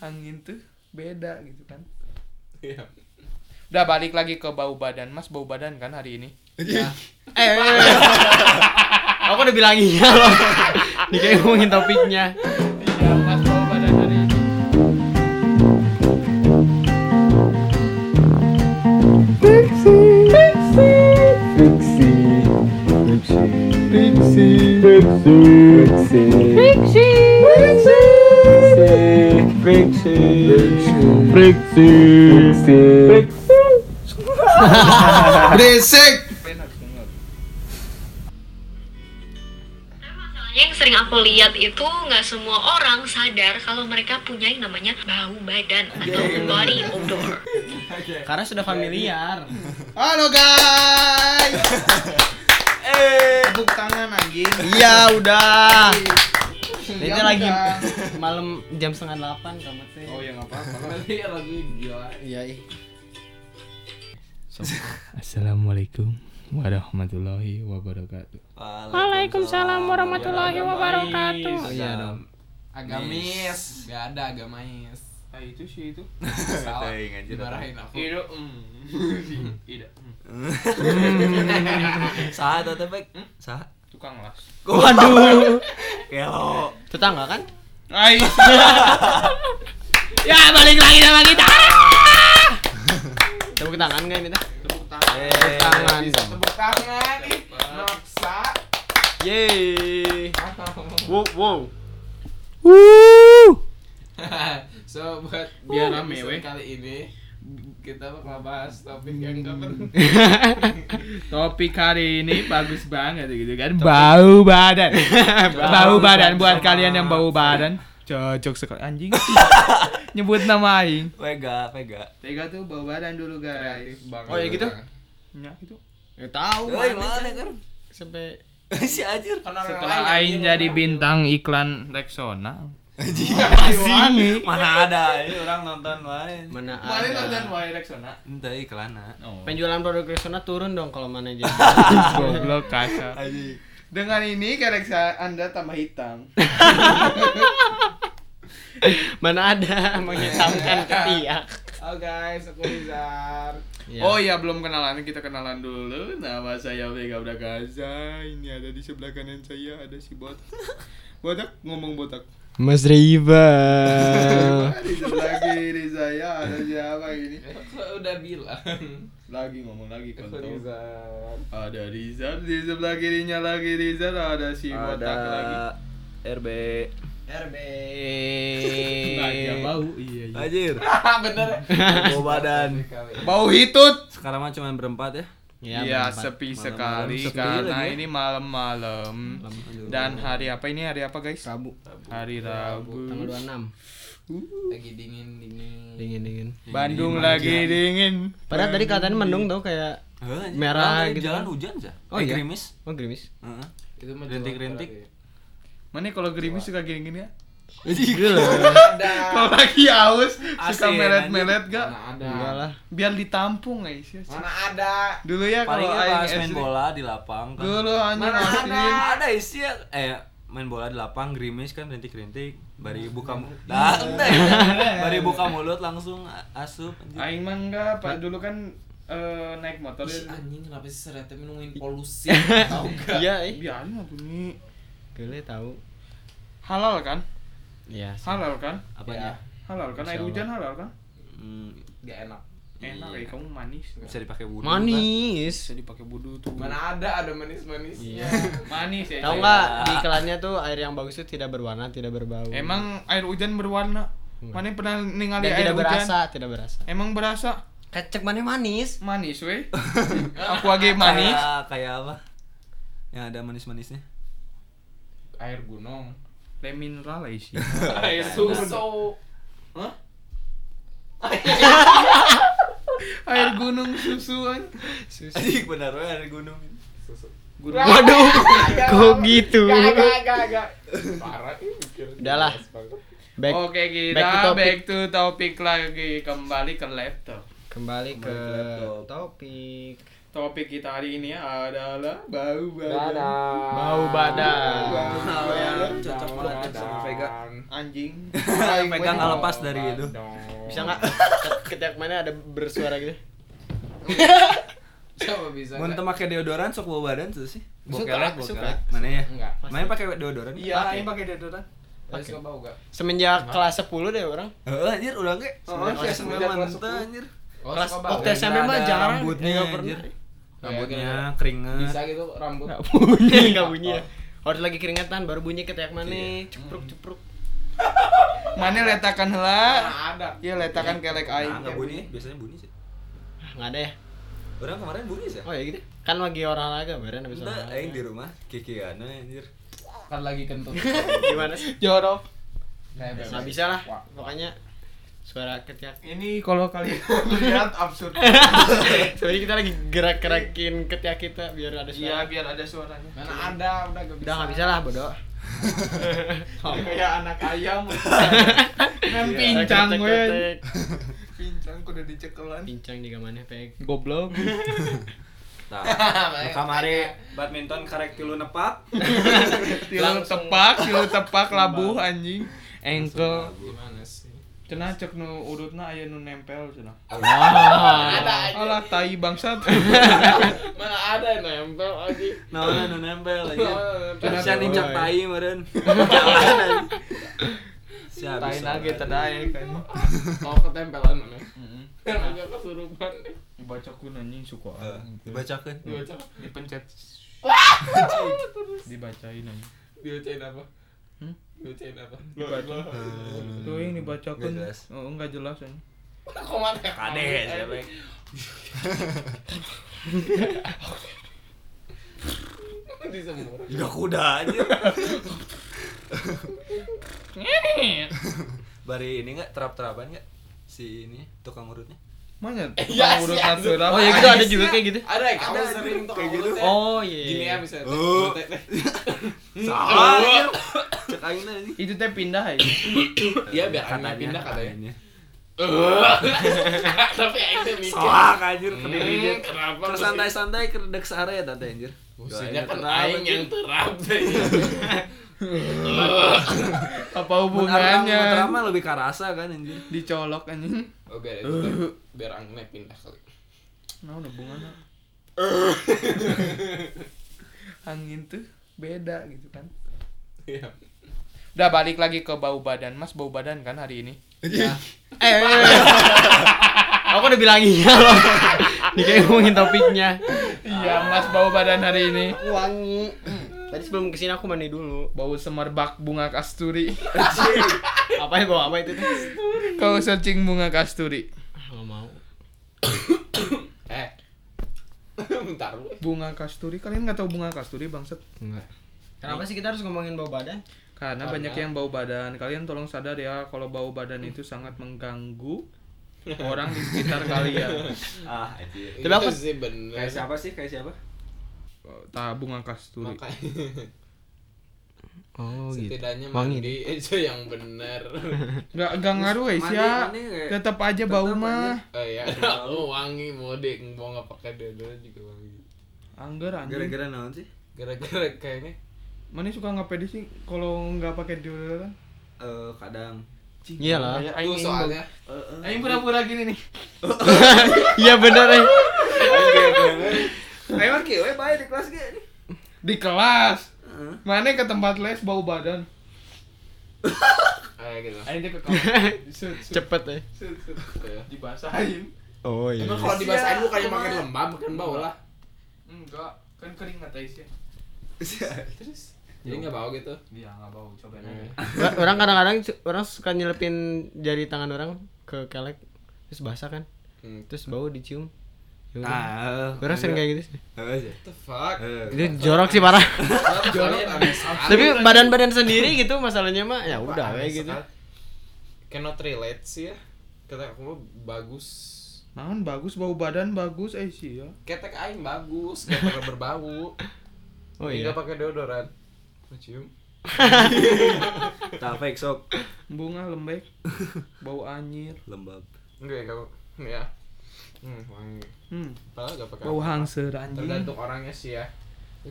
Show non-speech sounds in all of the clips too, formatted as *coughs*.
angin tuh beda gitu kan Iya. udah balik lagi ke bau badan mas bau badan kan hari ini Eh, eh, eh. aku udah bilang iya loh. Nih kayak ngomongin topiknya. iya mas bau badan hari ini *laughs* Berisik. Tapi masalahnya yang sering aku lihat itu nggak semua orang sadar kalau mereka punya yang namanya bau badan atau body odor. Karena sudah familiar. halo guys *laughs* Eh. tepuk tangan anjing Iya, udah. Ini lagi *laughs* malam jam setengah delapan kamu teh. oh ya nggak apa-apa *laughs* Lagi lagi gila. Iya, ih. Assalamualaikum warahmatullahi wabarakatuh Waalaikumsalam warahmatullahi wabarakatuh. Oh, iya dong. Agamis. Gak ada agamais. ah itu sih itu *laughs* Salah. Dimarahin aku. Ido, mm. Ida, tuh teh Bek? Saha? Tukang las. Waduh. *laughs* Kelo. Tetangga kan? Ay, *laughs* Ya, balik lagi sama kita. *laughs* Tepuk tangan enggak ini teh? tepuk tangan. Eh, tangan. Bisa tepuk tangan. Ih, maksa. Yeay. Wow, wow. so buat Biar rame, kali ini kita bakal bahas topik yang gak penting. *laughs* Topik hari ini bagus banget gitu kan. Bau badan. *laughs* bau badan buat kalian yang bau badan. Cocok sekali anjing. *laughs* Nyebut nama aing. Vega, Vega. Tega tuh bau badan dulu guys. Oh, ya gitu? Ya gitu. Ya tahu. Euy, mana kan? Sampai Si anjir. Setelah aing jadi bintang iklan Rexona. Wangi. Mana ada? Ini orang nonton lain. mana Kemarin nonton ada. wae Rexona. Ente iklana. Oh. Penjualan produk Rexona turun dong kalau mana jadi. *laughs* Goblok kasar. Anjing. Dengan ini Rexa Anda tambah hitam. *laughs* mana ada *laughs* menghitamkan ketiak. Oh guys, aku Rizar. Ya. Oh iya belum kenalan kita kenalan dulu. Nama saya Vega Gaza. Ini ada di sebelah kanan saya ada si Botak. Botak ngomong Botak. Mas Riva. di sebelah kiri saya ada siapa ini? Udah bilang. Lagi ngomong lagi kontol. Ada Rizal di sebelah kirinya lagi Rizal ada si Botak lagi. RB. RB. Dia bau. Iya iya. Anjir. *laughs* Bener. Bau badan. Bau hitut. Sekarang mah cuma berempat ya. Ya, Iya berempat. sepi Malam-malam sekali sepi karena ya. ini malam-malam dan hari apa ini hari apa guys? Rabu Hari Rabu. tanggal 26. Lagi dingin dingin. Dingin dingin. Bandung lagi dingin. Padahal tadi katanya mendung tuh kayak anjir. Merah gitu Jalan kan. hujan sah. Oh, Eh, iya? Gerimis. oh gerimis. Heeh. Itu mah Rintik-rintik. Mana kalau gerimis suka gini-gini ya? Gila. Ada. Kalau lagi aus suka melet-melet gak? Mana ada. Enggak lah. Biar ditampung guys ya. Mana ada. Dulu ya Paling kalau pas aing main bola di lapang kan. Dulu anjing Mana ada? ada isi ya eh main bola di lapang gerimis kan rintik-rintik bari buka mulut dah bari buka mulut langsung asup anjing. Aing mah enggak, Pak. Dulu kan eh, naik motor Ih, ya. anjing kenapa sih sereta minumin polusi? *laughs* Tahu gak? Iya, eh. Biarin apa nih? Gile tahu. Halal kan? Iya. sih. Halal kan? apanya Halal kan? Air hujan halal kan? Hmm, Gak enak. Enak Iya. ya, kamu manis. bisa dipakai wudhu Manis. Bisa dipakai budu tuh. Mana ada ada manis-manisnya. *laughs* Manis ya. Tahu Cek. nggak di iklannya tuh air yang bagus itu tidak berwarna, tidak berbau. Emang air hujan berwarna? Mana pernah ningali dan air tidak hujan? berasa, tidak berasa. Emang berasa? Kecek mana manis? Manis weh. *laughs* Aku lagi manis. kayak kayak apa yang ada manis-manisnya Air gunung. Le mineral ya sih. Air susu. Hah? air gunung susuan. anjing benar we ada gunung Susu. Gunung. Waduh, kok gitu? Gak, gak, gak, gak. Parah ini mikir. Udahlah. Back, Oke kita back to topic. back to topic lagi kembali ke laptop. kembali ke Kembali ke laptop. topik. Topik kita hari ini adalah bau badan. Bau badan. Bau ya, badan. cocok banget sama Vega. Anjing. *laughs* Pegang nggak lepas dari itu. Bisa nggak *laughs* ketiak mana ada bersuara gitu? *laughs* Coba bisa. Mun teu make deodoran sok bau badan tuh sih. Suka, Bokelek, suka. bokelek. Mana ya? Enggak. Mana pakai deodoran? Iya, ini pakai deodoran. Suka bau gak? Semenjak kelas 10 deh orang. Heeh, anjir udah ge. Oh, Semenjak iya, kelas semenjak kelas mantap, anjir. Kelas waktu SMP mah jarang. rambutnya, pernah. Rambutnya keringet. Bisa gitu rambut. Nggak bunyi, *laughs* nggak bunyi ya. Harus lagi keringetan baru bunyi ketiak mana. Cepruk cepruk. Mana letakan? Mana ada. Iya, letakan kelek aing. Nah, enggak bunyi, biasanya bunyi sih. Ah, Nggak ada ya? Orang kemarin bunyi sih. Oh ya gitu. Kan lagi olahraga bareng habis Entah, olahraga. aing di rumah kikiana anjir. Kan lagi kentut. *laughs* Gimana sih? Jorok. Nggak bisa lah. Pokoknya suara ketiak. Ini kalau kalian *laughs* lihat absurd. *laughs* Soalnya kita lagi gerak-gerakin ketiak kita biar ada Iya, suara. biar ada suaranya. Mana ada, udah gak bisa. Udah nggak bisa lah bodoh. *laughs* Kayak anak ayam. Kan Iya, pincang. Ketek-ketek. Pincang kudu dicekelan. Pincang juga mana peg. Goblok. Nah, kamari badminton karek tilu nepak. Tilu tepak, tilu tepak labuh anjing. Engkel. Gimana sih? Cenah cek nu urutna aya nu nempel cenah. Wah. Ada aja. Alah tai bangsat. *laughs* Mana ada yang nempel aja. Naon nu nempel anjir. Cenah injak tai meureun. Jangan. *laughs* Siap. Tai nage tadae kan. Oh, ketempelan mana? Heeh. Aja kesurupan. Dibacakeun anjing suka. Dibacakeun. Dibaca. Dipencet. *laughs* Dibacain anjing. Dibacain apa? Hmm? Dibacain apa? Dibaca. Tuh yang dibacakeun. Nggak jelas. Oh, enggak jelas anjing. Kok mana? Kade? *laughs* Di semua. Juga kuda anjir. *laughs* Bari ini enggak terap-terapan enggak? Si ini tukang urutnya. Mana? Iya, urut sih, nasional. Oh ya gitu ada juga kayak gitu. Ada ya, kamu sering tuh kayak gitu. Oh iya. Gini ya misalnya. Oh. *laughs* Salah. Cek. Itu teh pindah ya. *coughs* Iya biar anaknya pindah katanya. katanya. *coughs* Tapi aing teh mikir. Soak anjir Hmm, kedirinya. Kenapa? Terus santai-santai kedek sare ya tante anjir. Musinya kan aing yang terap. *laughs* Apa hubungannya? Drama lebih karasa kan anjir. Dicolok anjing. Oh biar itu biar anaknya pindah kali. Nah, hubungannya. Angin tuh beda gitu kan. Iya. Udah balik lagi ke bau badan. Mas bau badan kan hari ini? Eh, eh, *laughs* eh. Aku udah bilang iya loh. Nih kayak ngomongin topiknya. Iya, Mas bau badan hari ini. Wangi. Tadi sebelum ke sini aku mandi dulu. Bau semerbak bunga kasturi. *laughs* Apa ya bawa apa itu tuh? Kau searching bunga kasturi. Ah, Nggak mau. *coughs* Eh. *coughs* Bentar lu. Bunga kasturi, kalian nggak tahu bunga kasturi bangsat? Enggak. Kenapa sih kita harus ngomongin bau badan? Karena, Karena- banyak yang bau badan. Kalian tolong sadar ya kalau bau badan itu sangat mengganggu *coughs* orang di sekitar kalian. Ah, anjir. Tapi aku- Itu sih bener. Kayak siapa sih? Kayak siapa? Tah bunga kasturi. Makanya Oh setidaknya Wangi. mandi *laughs* itu yang bener. *laughs* Nggak nggak ngaruh ya sih ya. Tetap aja bau tetep mah. Oh iya, oh, wangi mode mau nggak pakai deodoran juga wangi. Angger anjing. Gara-gara naon sih? Gara-gara kayaknya Mana suka nggak pede sih kalau nggak pakai deodoran? Eh, kadang. Iyalah. Kayak tuh aing soalnya Aing pura-pura gini nih. *laughs* Iya bener eh. Ayo ki, we bae di kelas ge. Di kelas. Mana ke tempat les bau badan. *laughs* kayak gitu. Teh ke kamar. *laughs* Cepet eh. Iya. Dibasahin. Oh iya. Emang kalau dibasahin bukannya makin lembab, makin bau lah. Enggak, kan keringat aja sih. *laughs* Terus jadi nggak bau gitu. Iya, nggak bau. Cobain Hmm. aja. Orang- kadang-kadang orang suka nyelepin jari tangan orang ke kelek terus basah kan. Hmm. Terus bau dicium. Ah, Orang sering kayak gitu sih. Heeh sih. What the fuck? Eh. Itu jorok sih parah. *laughs* Sekali. Tapi badan-badan sendiri gitu masalahnya mah ya udah kayak gitu. Cannot relate sih ya. Kata aku mah bagus. Naon bagus bau badan bagus eh sih ya. Ketek aing bagus, gak pernah berbau. Oh iya. Gak pakai deodoran. Cium. *laughs* Tak fake sok. Bunga lembek. *laughs* bau anyir. Lembab. Enggak ya kamu. Ya. Hmm, wangi. Hmm. Padahal gak pakai. Bau hangser anjing. Tergantung orangnya sih ya.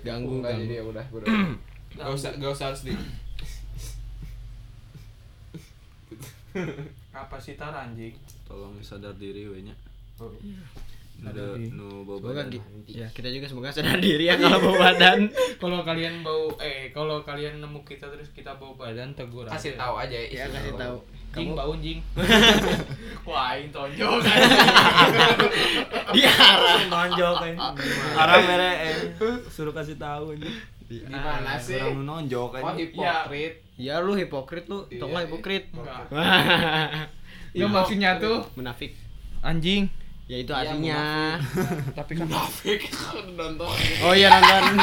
Ganggu, Enggak ganggu. jadi ya udah, gue udah. Gak usah, gak usah harus di. Apa sih tar anjing? Tolong sadar diri we nya. Udah diri. nu bau badan. ya kita juga semoga sadar diri ya kalau bawa badan. *laughs* Kalau kalian bau eh kalau kalian nemu kita terus kita bau badan tegur aja. Kasih tahu aja Ya kasih tahu. Jing Kamu bau jing. *laughs* Wah, ini tonjok kan. diarah. nonjol kan. Orang mere eh suruh kasih tahu aja. Gimana sih? Orang nu nonjol kan. Oh, hipokrit. Ya lu hipokrit lu, Iya, iya. hipokrit? Enggak. *laughs* Ya, Ya maksudnya tuh Munafik. anjing. Ya itu Iya, artinya. *laughs* Tapi kan Munafik nonton. Oh iya nonton.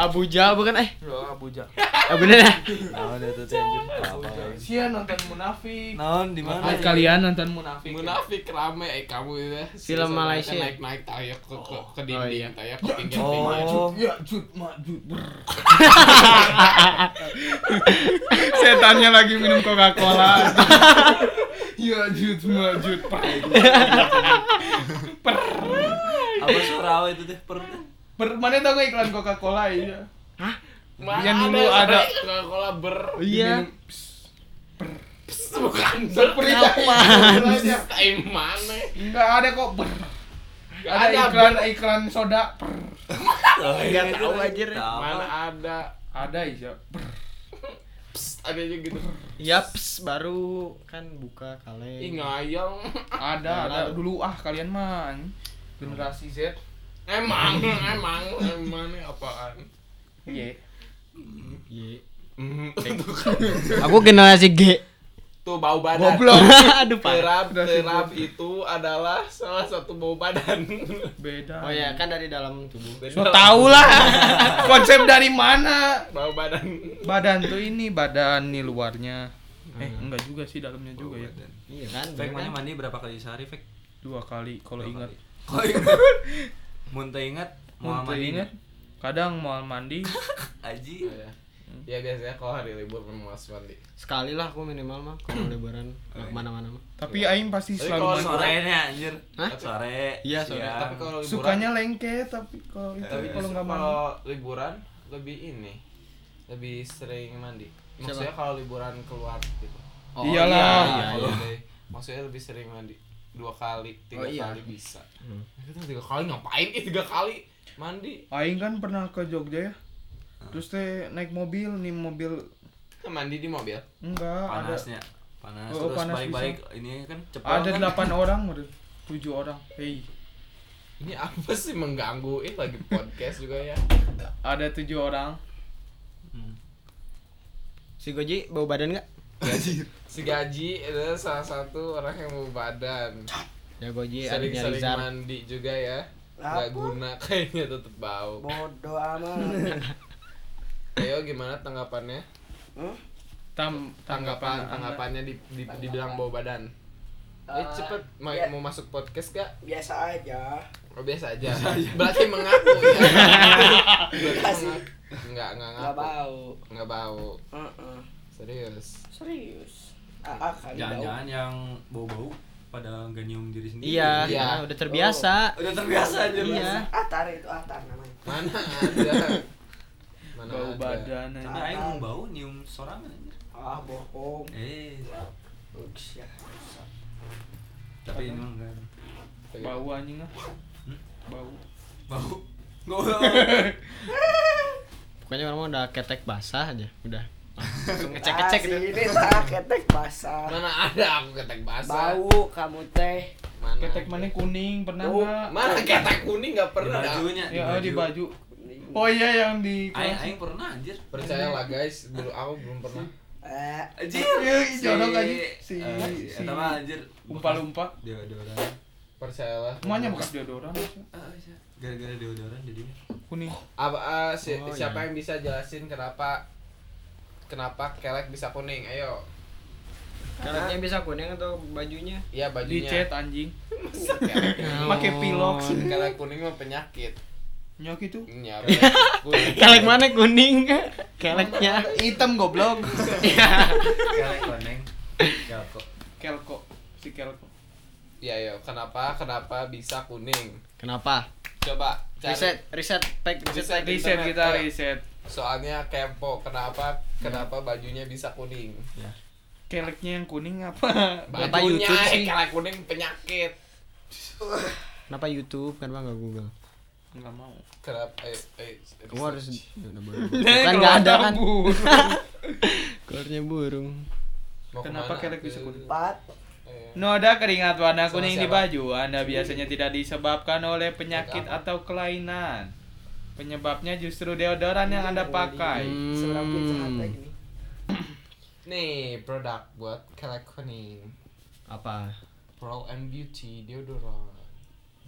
Abu Jal bukan eh? lo Abuja. Ah bener ya? Naon itu teh anjir. Sia nonton munafik. Naon di mana? Kalian nonton munafik. Munafik rame eh kamu itu ya. Film Malaysia. naik naik tayak ke ke, ke Oh, dinding iya. tayak ke pinggir Oh. Ya, jut, majut. *laughs* Setannya lagi minum Coca-Cola. *laughs* ya, jut, majut. Apa suara itu teh per Per, mana tau gak iklan Coca-Cola ya? Mana Yang dulu ada- Coca-Cola ber Iya. bukan Seperti Apaan? Mana? Enggak ada kok ber. Gak Ada ada iklan ber. iklan soda. Per. Nggak tahu aja. Mana ada? Ada iya. Ber. Psst, ada aja gitu. Yaps, baru kan buka Ih kaleng. ngayang. Ada, ada dulu ah kalian mah generasi Z. Emang, emang, emang nih apaan? Iya. Ye. Hmm, Aku generasi G. Tuh bau badan. Goblok. *laughs* Aduh, Pak. Terap, terap itu adalah salah satu bau badan. Beda. Oh ya, kan dari dalam tubuh. So tau lah *laughs* konsep dari mana Bau badan. badan tuh ini badan nih luarnya eh enggak juga sih dalamnya juga ya Iya kan? Mana kan? mandi berapa kali sehari Fek? dua kali kalau Dua ingat *laughs* Oh ingat. Mun teu ingat mau mau mandi ingat kadang mau mandi *laughs* Aji. Ya biasanya kalau hari libur memuas mandi. Sekali lah aku minimal mah kalau liburan ke mana-mana mah. tapi Aing pasti Tapi selalu kalau mandi. Sore nya anjir. Hah? Sore. Iya, sore. siang. Tapi kalau liburan sukanya lengket tapi kalau itu tapi kalau nggak mandi kalau liburan lebih ini lebih sering mandi. Maksudnya kalau liburan keluar gitu. Oh, Iyalah. iya, iya, iya. maksudnya lebih sering mandi dua kali tiga Oh, iya. kali bisa Hmm. Kita tiga kali ngapain ih tiga kali mandi Aing kan pernah ke Jogja ya terus teh naik mobil nih mobil mandi di mobil enggak ada Panasnya. Panas Oh, terus panas balik-balik ini kan cepet. ada kan? delapan *laughs* orang udah tujuh orang hei ini apa sih mengganggu ih lagi podcast juga ya ada tujuh orang Hmm. Si Goji bau badan nggak? *laughs* si gaji adalah salah satu orang yang mau badan Ya Goji adiknya sering-sering Rizal. mandi juga ya nggak guna *laughs* kayaknya tetep bau Bodoh amat. *laughs* ayo gimana tanggapannya Tam, tanggapan tanggapannya di, di, dibilang bau badan eh Eh, cepet mau, ya. mau masuk podcast gak Biasa aja. Oh biasa aja. Berarti mengaku ya. Berarti mengaku. Enggak, enggak Gak ngaku. bau. Enggak bau. Heeh. Serius. Serius. Jangan-jangan yang bau-bau pada nggak nyium diri sendiri. Iya, Iya. nah, udah terbiasa. Udah terbiasa aja. Iya. Atar itu atar namanya. Mana *laughs* ada? Mana bau ada? badan Nah, aja. aing mau bau nyium sorangan aja. Ah bohong. Eh, Ups ya. tapi ini enggak. bau anjing ah Hmm? bau Bau. Bau. *laughs* Pokoknya orang udah ketek basah aja, udah. Langsung ngecek-ngecek gitu. Ini tak ketek basah. Mana ada aku ketek basah. Bau kamu teh. Mana? ketek mana kuning pernah Oh, nggak Mana ketek kuning enggak Di pernah. dah. bajunya, ya oh, di baju oh iya yang di Aing aing pernah anjir. Percayalah guys, dulu aku belum pernah. Eh, Anjir. *laughs* Jodoh aja. Si- eh, si- eta mah anjir. umpa-lumpa Dia deodoran. Percayalah. semuanya bekas deodoran Ah, iya. Gara-gara deodoran jadinya. kuning Apa ah, si- Oh, siapa iya. yang bisa jelasin kenapa kenapa kelek bisa kuning? Ayo. Karetnya bisa kuning atau bajunya? Iya di bajunya. chat anjing Kelek. *laughs* pakai pilok *laughs* Kelek kuning mah penyakit. nyok itu Iya, *laughs* kuning. Kelek mana kuning? Keleknya. hitam goblok Kelek koneng. Kelko. kelko si kelko Ya ya, kenapa kenapa bisa kuning? Kenapa? Coba cari. Riset, riset, pack, riset, Riset. Riset kita riset. Soalnya kepo, kenapa kenapa bajunya bisa kuning? Keleknya yang kuning apa? Kenapa Bajunya YouTube eh, sih? kalau kuning penyakit. Kenapa YouTube? Kenapa nggak Google? Enggak mau. Kenapa eh eh Kamu harus ya. Nah, kan nggak ada kan? *laughs* Keluarnya burung. Mau Kenapa ke mana kelek bisa kuning? Empat. Eh, Noda keringat warna kuning di baju Anda biasanya tidak disebabkan oleh penyakit atau kelainan. Penyebabnya justru deodoran yang Anda pakai. Pizza hut Hmm. *clears throat* nih? Produk buat kelek kuning. Apa? Pearl and Beauty deodoran.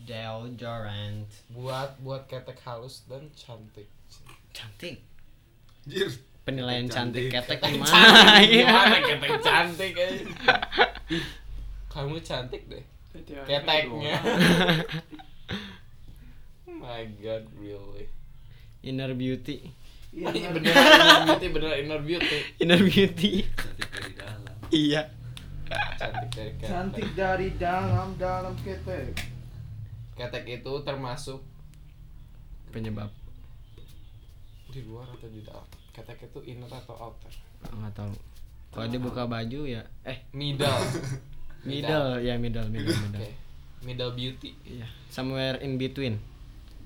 Deodorant. Buat buat ketek halus dan cantik. Cantik. Penilaian cantik, Cantik. ketek *laughs* gimana? Iya. gimana ketek cantik eh. Ih, *laughs* Kamu cantik deh. Keteknya. *laughs* oh my god, really. Inner beauty. Iya bener inner beauty, bener inner beauty. Inner beauty. Cantik dari dalam. iya. Cantik dari ketek. Cantik dari dalam dalam ketek. Ketek itu termasuk Penyebab. di luar atau di dalam? Ketek itu inner atau outer? Enggak tahu. Kalau dia buka baju ya eh Middle. middle ya middle middle Oke. middle. Middle beauty. Iya, somewhere in between.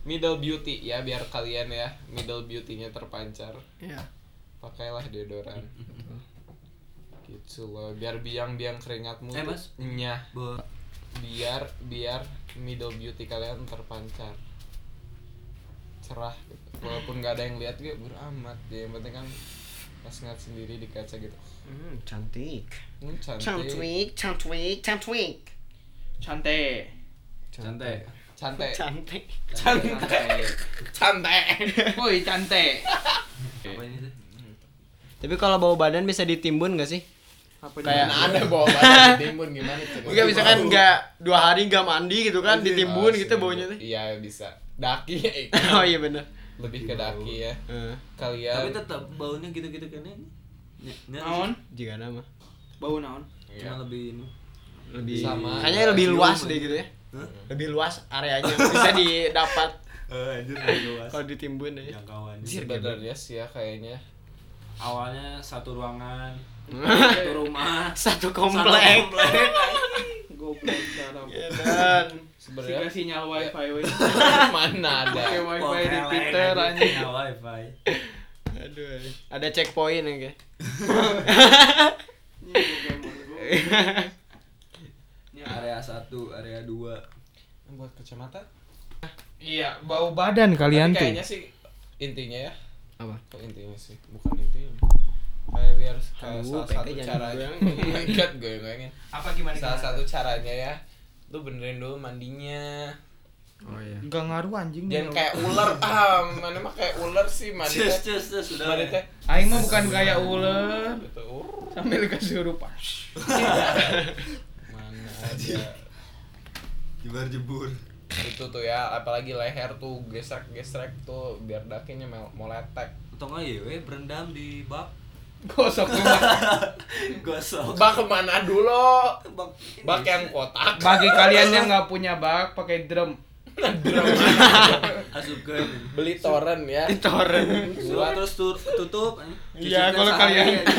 Middle beauty ya biar kalian ya middle beauty-nya terpancar. Iya. Pakailah deodoran. gitu loh biar biang-biang keringatmu Eh, Mas. nyah Bo- biar biar middle beauty kalian terpancar cerah gitu. walaupun nggak ada yang lihat gue beramat ya yang penting kan pas ngeliat sendiri di kaca gitu Hmm, cantik. hmm, cantik Cantik, cantik, cantik. Cantik. Cantik. Cantik Cantik. cantik cantik Woi, cantik. Tapi kalau bau badan bisa ditimbun gak sih? Apa Kayak- ada bawa badan *laughs* ditimbun gimana coba Enggak bisa kan enggak dua hari enggak mandi gitu kan ditimbun Oh, gitu baunya tuh. iya bisa daki eh, *laughs* Oh iya bener. lebih ke daki ya Heeh. kalian Tapi tetap baunya gitu-gitu kan ini. Naon? Jika nama Bau naon? Iya. Cuma lebih ini. lebih Sama. kayaknya lebih luas deh gitu ya. Lebih luas areanya bisa didapat *laughs* Eh, anjir lebih luas. kalau ditimbun ya. Jangkauan. sebenarnya sih ya kayaknya Awalnya satu ruangan, *laughs* satu rumah, Satu satu komplek. komplek. *laughs* Goblok sarap. Ya dan sebenarnya Siga sinyal wifi we. mana ada Pakai wifi di Twitter anjing. punya wifi. aduh. Ada checkpoint ya kayak. Area satu, area dua. buat kacamata Iya, bau badan kalian Tapi tuh. kayaknya sih intinya ya Apa? kok intinya sih bukan intinya kayak biar kayak Aduh, salah satu caranya oh *laughs* god gue goyangin Apa gimana? salah satu caranya ya lu benerin dulu mandinya Oh iya. Enggak ngaruh anjing. jangan kayak ular ah mana mah kayak ular sih *laughs* mandi Cus, cus, cus, sudah. mandi teh Aing mah bukan kayak ular. gitu Sambil kesurupan. mana *laughs* ada Jebar jebur. itu tuh ya apalagi leher tuh gesrek gesrek tuh biar dakinya mau mau letek Atau enggak ya, berendam di bak. Gosok. *laughs* Gosok. bak ke mana dulu Bak, bak yang kotak Bagi kalian yang nggak punya bak, pakai drum. Asupkan. beli torrent ya Torrent. Gua terus tur- tutup. Iya, kalau kalian- aja.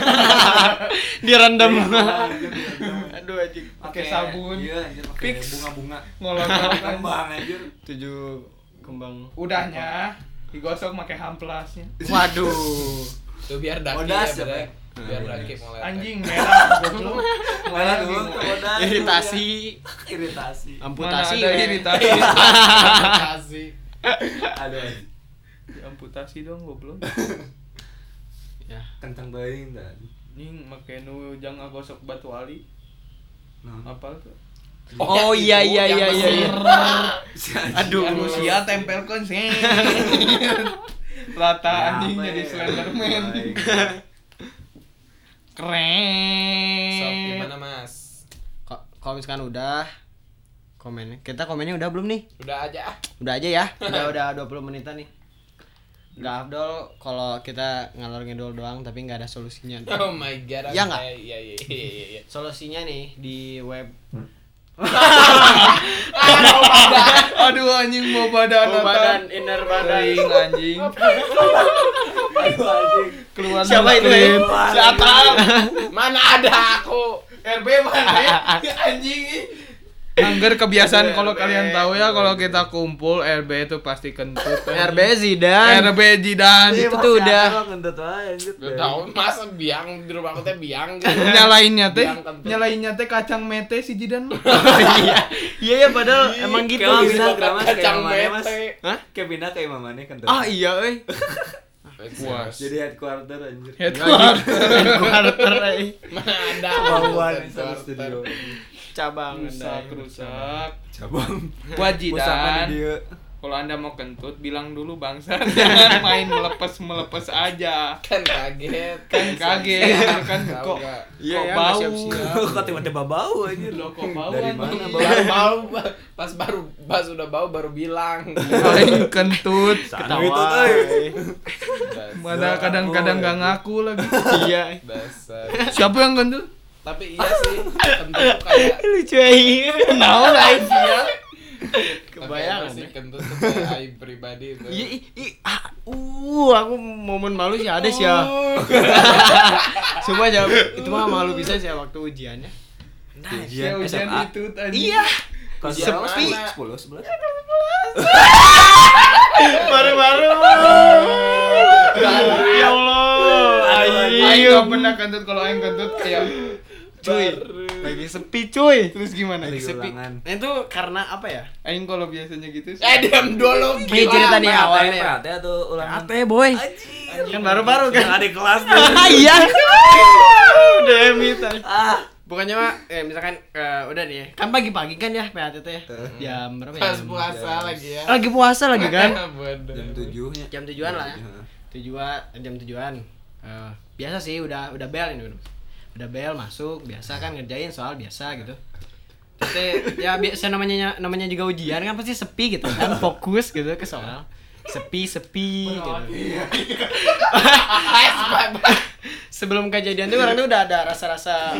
*laughs* Direndam. Iya, Aduh anjing. Pakai sabun. Iya, anjir pakai Fix. bunga-bunga. Kan. Kembang anjir. Tujuh kembang. Udahnya digosok pakai hamplasnya. Waduh. tuh biar daki ya, ya? Biar Ah, mau letek Anjing merah goblok. *laughs* Mana dulu Iritasi. iritasi. Amputasi. Ada we. iritasi. *laughs* kasih Aduh. Amputasi dong goblok. *laughs* Ya. Kencang bayi entar. Ning make nu jangan gosok batu ali. Nah. Apal tuh? Oh iya iya iya iya. iya. Aduh. Manusia tempelkan sih. Rata Ya, anjing apa jadi ya? Slenderman. Keren. Sok gimana mas Kalau misalkan udah komennya. Kita komennya udah belum nih? udah aja ah. Udah aja ya. *laughs* Udah udah 20 menitan nih. Gak Abdol kalau kita ngalor ngidol doang tapi nggak ada solusinya. oh my god Iya nggak? iya iya iya iya iya Solusinya nih di web *laughs* Aduh anjing mau badan atau badan, inner badan. kering anjing. Keluar Siapa itu, eh? Si Atal. *laughs* Mana ada aku? RB mana? *laughs* Anjing. Angger kebiasaan kalau kalian tahu ya kalau kita kumpul RB itu pasti kentut. RB Zidane. RB Jidan. Itu tuh udah kentut anjir. Gak tau masa biang di rumah aku teh biang gitu. *laughs* nyalainnya teh nyalainnya teh kacang mete si Jidan mah. *laughs* iya iya ya padahal emang gitu gitu. kayak Kacang mete. Hah? Kayak pindah kayak mamanya kentut. Ah iya euy. Puas. *laughs* Jadi headquarter anjir. Headquarter. Quarter euy. Mana ada satu studio. Cabang Rusak, Anda. rusak. Cabang. Buat Pusatnya Jidan, di dia. kalau anda mau kentut bilang dulu bangsa *laughs* jangan main melepes melepes aja Kan kaget. kan kaget kan Tahu kok? Iya, kok ya, bau. Kok tiba-tiba bau anjir. Loh, kok bau Dari mana bau? Bau pas baru pas udah bau baru bilang. paling kentut Ketawa. Mana kadang-kadang gak ngaku lagi Iya. Siapa yang kentut Tapi iya sih, kentut tuh kayak Lucu aja. Nah, aib ya. Kebayang sih kentut tuh kayak aib pribadi itu. Iya, i, i, ah, uh, aku momen malu sih ada sih ya. Cuma jawab itu mah malu bisa sih ya waktu ujiannya. Ujian Ujian SMA. itu tadi. Iya. Mana? 10, 11. Baru-baru. ya Allah. Aing Ayo. gak pernah kentut kalau aing kentut kayak Cuy. Lagi sepi cuy. terus gimana? Lagi sepi. ulangan. Nah, itu karena apa ya? Aing kalau biasanya gitu sih. Eh diam dulu. Ini cerita nih awalnya. PAT atau ulangan? Ate boy. Kan baru-baru kan. Yang ada kelas tuh. *laughs* Iya. *laughs* Udah tadi. Ah. Bukannya mah eh, misalkan eh, udah nih ya. Kan pagi-pagi kan ya PAT teh. Jam berapa ya? Pas Jam- puasa lagi ya. Lagi puasa lagi kan? *laughs* Bodoh. Jam 7 nya. Jam tujuan lah ya. Tujuan jam tujuan. Eh, biasa sih udah udah bel ini udah. Udah bel masuk biasa kan ngerjain soal biasa gitu. Terus teh, ya biasa namanya namanya juga ujian kan pasti sepi gitu kan *laughs* fokus gitu ke soal sepi sepi gitu. *laughs* Sebelum kejadian tuh orang tuh udah ada rasa-rasa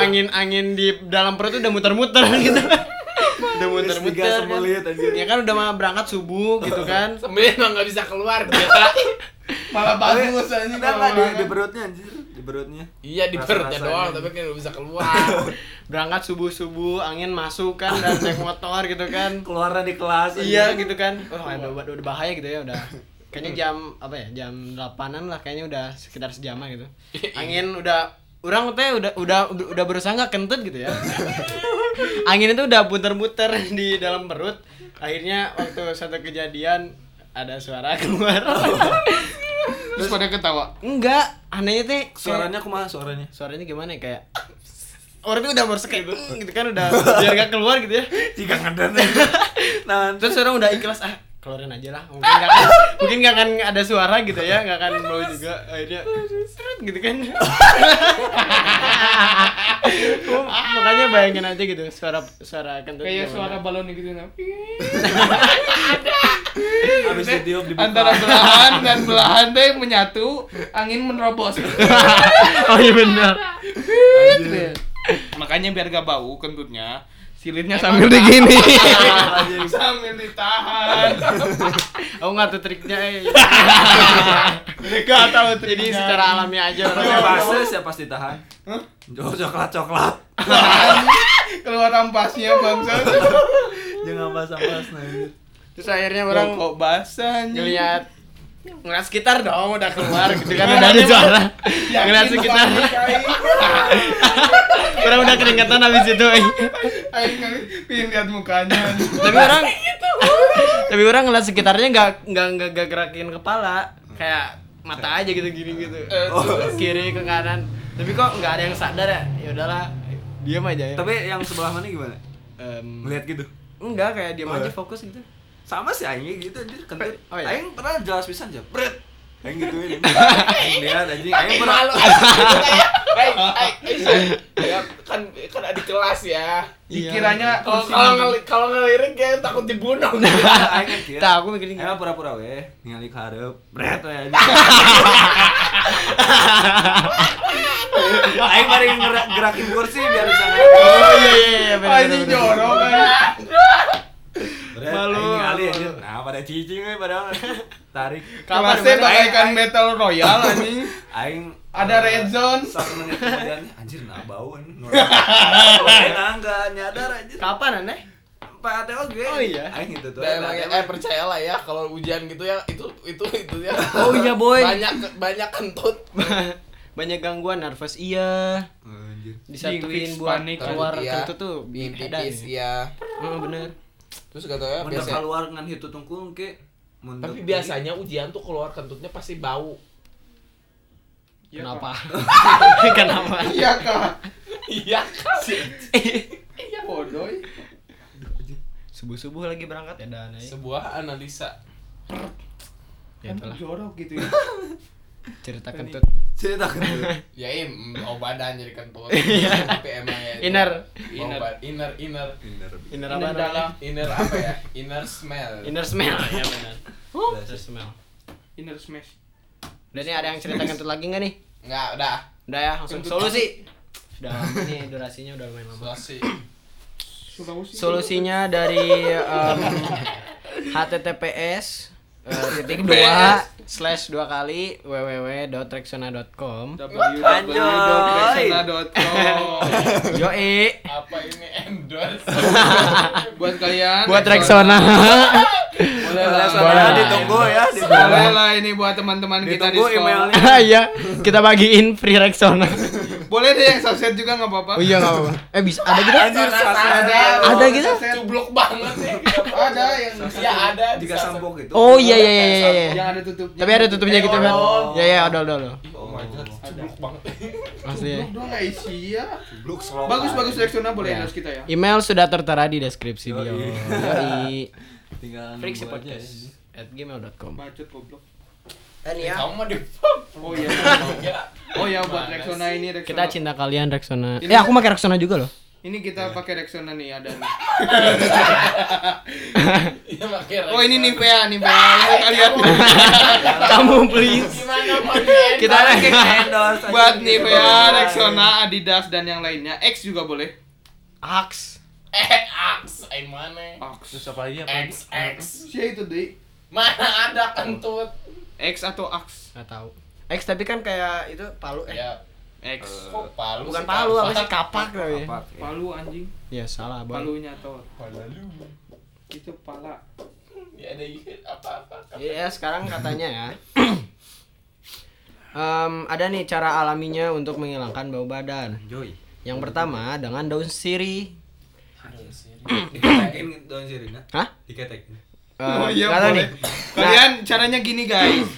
angin-angin di dalam perut tuh udah muter-muter gitu. udah muter-muter. Kan. Ya kan udah mah berangkat subuh gitu kan. Sebenarnya emang nggak bisa keluar dia. *laughs* Malah bagus anjing kalau di, di perutnya anjir? Di perutnya. Iya di perutnya doang tapi kan nggak bisa keluar. *laughs* berangkat subuh subuh angin masuk kan dan naik motor gitu kan. Keluarnya di kelas. iya gitu kan. Oh udah, udah, udah bahaya gitu ya udah. Kayaknya jam apa ya jam 8an lah kayaknya udah sekitar sejaman gitu. *laughs* Angin udah orang teh udah udah udah berusaha nggak kentut gitu ya. *laughs* Angin itu udah puter-puter di dalam perut. Akhirnya waktu satu kejadian ada suara keluar Terus pada ketawa. enggak anehnya teh Suaranya kumaha suaranya? suaranya gimana ya kayak orang itu udah merasa kayak gitu kan udah *laughs* biar gak keluar gitu ya Jika ngadan. *laughs* Nah, terus orang udah ikhlas ah keluarin aja lah. Mungkin gak akan, *laughs* mungkin gak akan ada suara gitu ya gak akan bau juga. Akhirnya seret gitu kan. *laughs* Makanya bayangin aja gitu suara suara kentut Kayak gimana. suara balon gitu nah. *laughs* habis ditiup dibuka. Antara belahan dan belahan teh menyatu, angin menerobos. oh iya benar. Makanya biar gak bau kentutnya, silitnya sambil digini. sambil ditahan. aku nggak tahu triknya eh Gak tahu jadi secara alami aja base siapa pasti tahan? Coklat coklat. keluar ampasnya bangsa. Jangan ampas-ampas nah. anjir. terus akhirnya orang kok basah anjing. Ngelihat ngeliat sekitar dong udah keluar gitu kan. Udah ada suara ngeliat sekitar. Orang udah keringetan habis itu eh. Aing pengen lihat mukanya. tapi orang tapi orang ngeliat sekitarnya nggak nggak nggak gerakin kepala. Kayak mata aja gitu gini gitu. Ke kiri ke kanan. Tapi kok nggak ada yang sadar ya? Ya udahlah diam aja ya. Tapi yang sebelah mana gimana? Em, Melihat gitu. enggak kayak diam Oh, aja fokus gitu Sama sih aing gitu anjir kentut. Oh, iya? Aing pernah jelas pisan aja. Bret. Aing gituin. *laughs* Aing lihat anjing, aing pernah Malu. *laughs* Hei, ya kan kan adik kelas ya. Dikiranya Kalau kalau kalau ngelirik kayak takut dibunuh. *laughs* aing kan kira. tak aku mikirin Emang pura-pura we, ningali ke hareup. Bret we anjing. Aing bari ngera- gerakin kursi biar bisa oh iya iya iya benar ini jorok Malu. ningali anjir. Nah, pada cicing we padahal tarik. Kapan Kelasnya bagaikan Battle Royale anjing. Aing Ada eh, red zone. Satu menit kemudian anjir nah bauan. Nah, enggak nyadar anjir. Kapan aneh? PAT oge. Oh iya. Aing itu tuh. Emang ya, eh percayalah ya kalau hujan gitu ya itu itu itu ya. Oh iya, boy. Banyak banyak kentut. *laughs* Banyak gangguan nervous iya. Anjir. Disatuin buat panik. keluar Iya. kentut tuh Bikin edan pipis ya. ya. Oh, bener. Terus katanya biasa keluar ngan hitu tungkung ke tapi biasanya ujian tuh keluar kentutnya pasti bau. Iya, Kenapa? *laughs* Kenapa? Iya kak. Iya kan? Iya bodoh. Subuh-subuh lagi berangkat ya dan Sebuah analisa. Ya Kan itulah jorok gitu ya. *laughs* cerita kentut. cerita *laughs* kan. Ya im, bau badan jadi kentut. *laughs* Iya. Tapi emang ya. Inner. inner inner Inner. Inner Inner apa? dalam. inner apa ya? Inner smell. Inner smell *laughs* ya benar. Inner smell. Inner smash. Udah nih ada yang cerita kentut lagi nggak nih? Enggak, udah. Udah ya, langsung Kentut. solusi. Udah lama nih durasinya udah lumayan lama. Sulawesi. Solusinya dari https eh, titik *laughs* dua slash dua kali www.rexona.com www.rexona.com Yoi Apa ini endorse? *laughs* Buat kalian buat Rexona Boleh lah. Boleh. ditunggu ya, Boleh lah ini buat teman-teman kita di Ditunggu sekolah. emailnya. *laughs* Iya, kita bagiin free Rexona. Boleh deh yang subset juga nggak apa-apa. Oh iya nggak apa-apa. Eh bisa ada gitu? Anjir, Ada. Ada gitu? Cublok banget nih. Ada yang Ya ada. Bisa- sambung gitu. Oh iya iya iya iya. iya. yang ada tutupnya. Tapi ada tutupnya gitu kan? Oh. Ya ya odol odol. Oh my god, cublok banget. Asli. ya. Dong nggak isi ya. Bluk slow. Bagus bagus Rexona boleh Ya. endorse kita ya. Email sudah tertera di deskripsi. Yoi. Yoi. *laughs* Tinggal aja podcast at gmail.com. Bacot goblok. Eh ya. Kamu mah di Oh iya. *laughs* Oh ya buat Rexona ini Rexona. Kita cinta kalian Rexona. Ini- Eh aku pakai Rexona juga loh. Ini kita pakai Rexona nih ada nih. *laughs* Iya Oh ini Nivea, Nivea ya, kalian. *laughs* Kamu please. Kita endorse. Buat Nivea, Rexona, Adidas dan yang lainnya. X juga boleh. Ax. Eh, Ax, ay mana? X. Terus apa lagi apa? X, X. Siapa itu deh? Mana ada kentut? X atau Ax? Nggak tahu. X tapi kan kayak itu palu eh. Ya, X. kok palu Bukan sih, palu apa kapak? sih kapak tapi. Apa? Palu anjing. Ya salah bang. Palunya atau Palu. itu pala. Ya ada ikut apa-apa. Iya sekarang katanya ya. *coughs* Em, ada nih cara alaminya untuk menghilangkan bau badan. Joy. Yang pertama dengan daun sirih. *coughs* Diketekin daun sirina. Hah? Diketekin. Eh, Oh iya boleh. nih. Kalian caranya gini guys.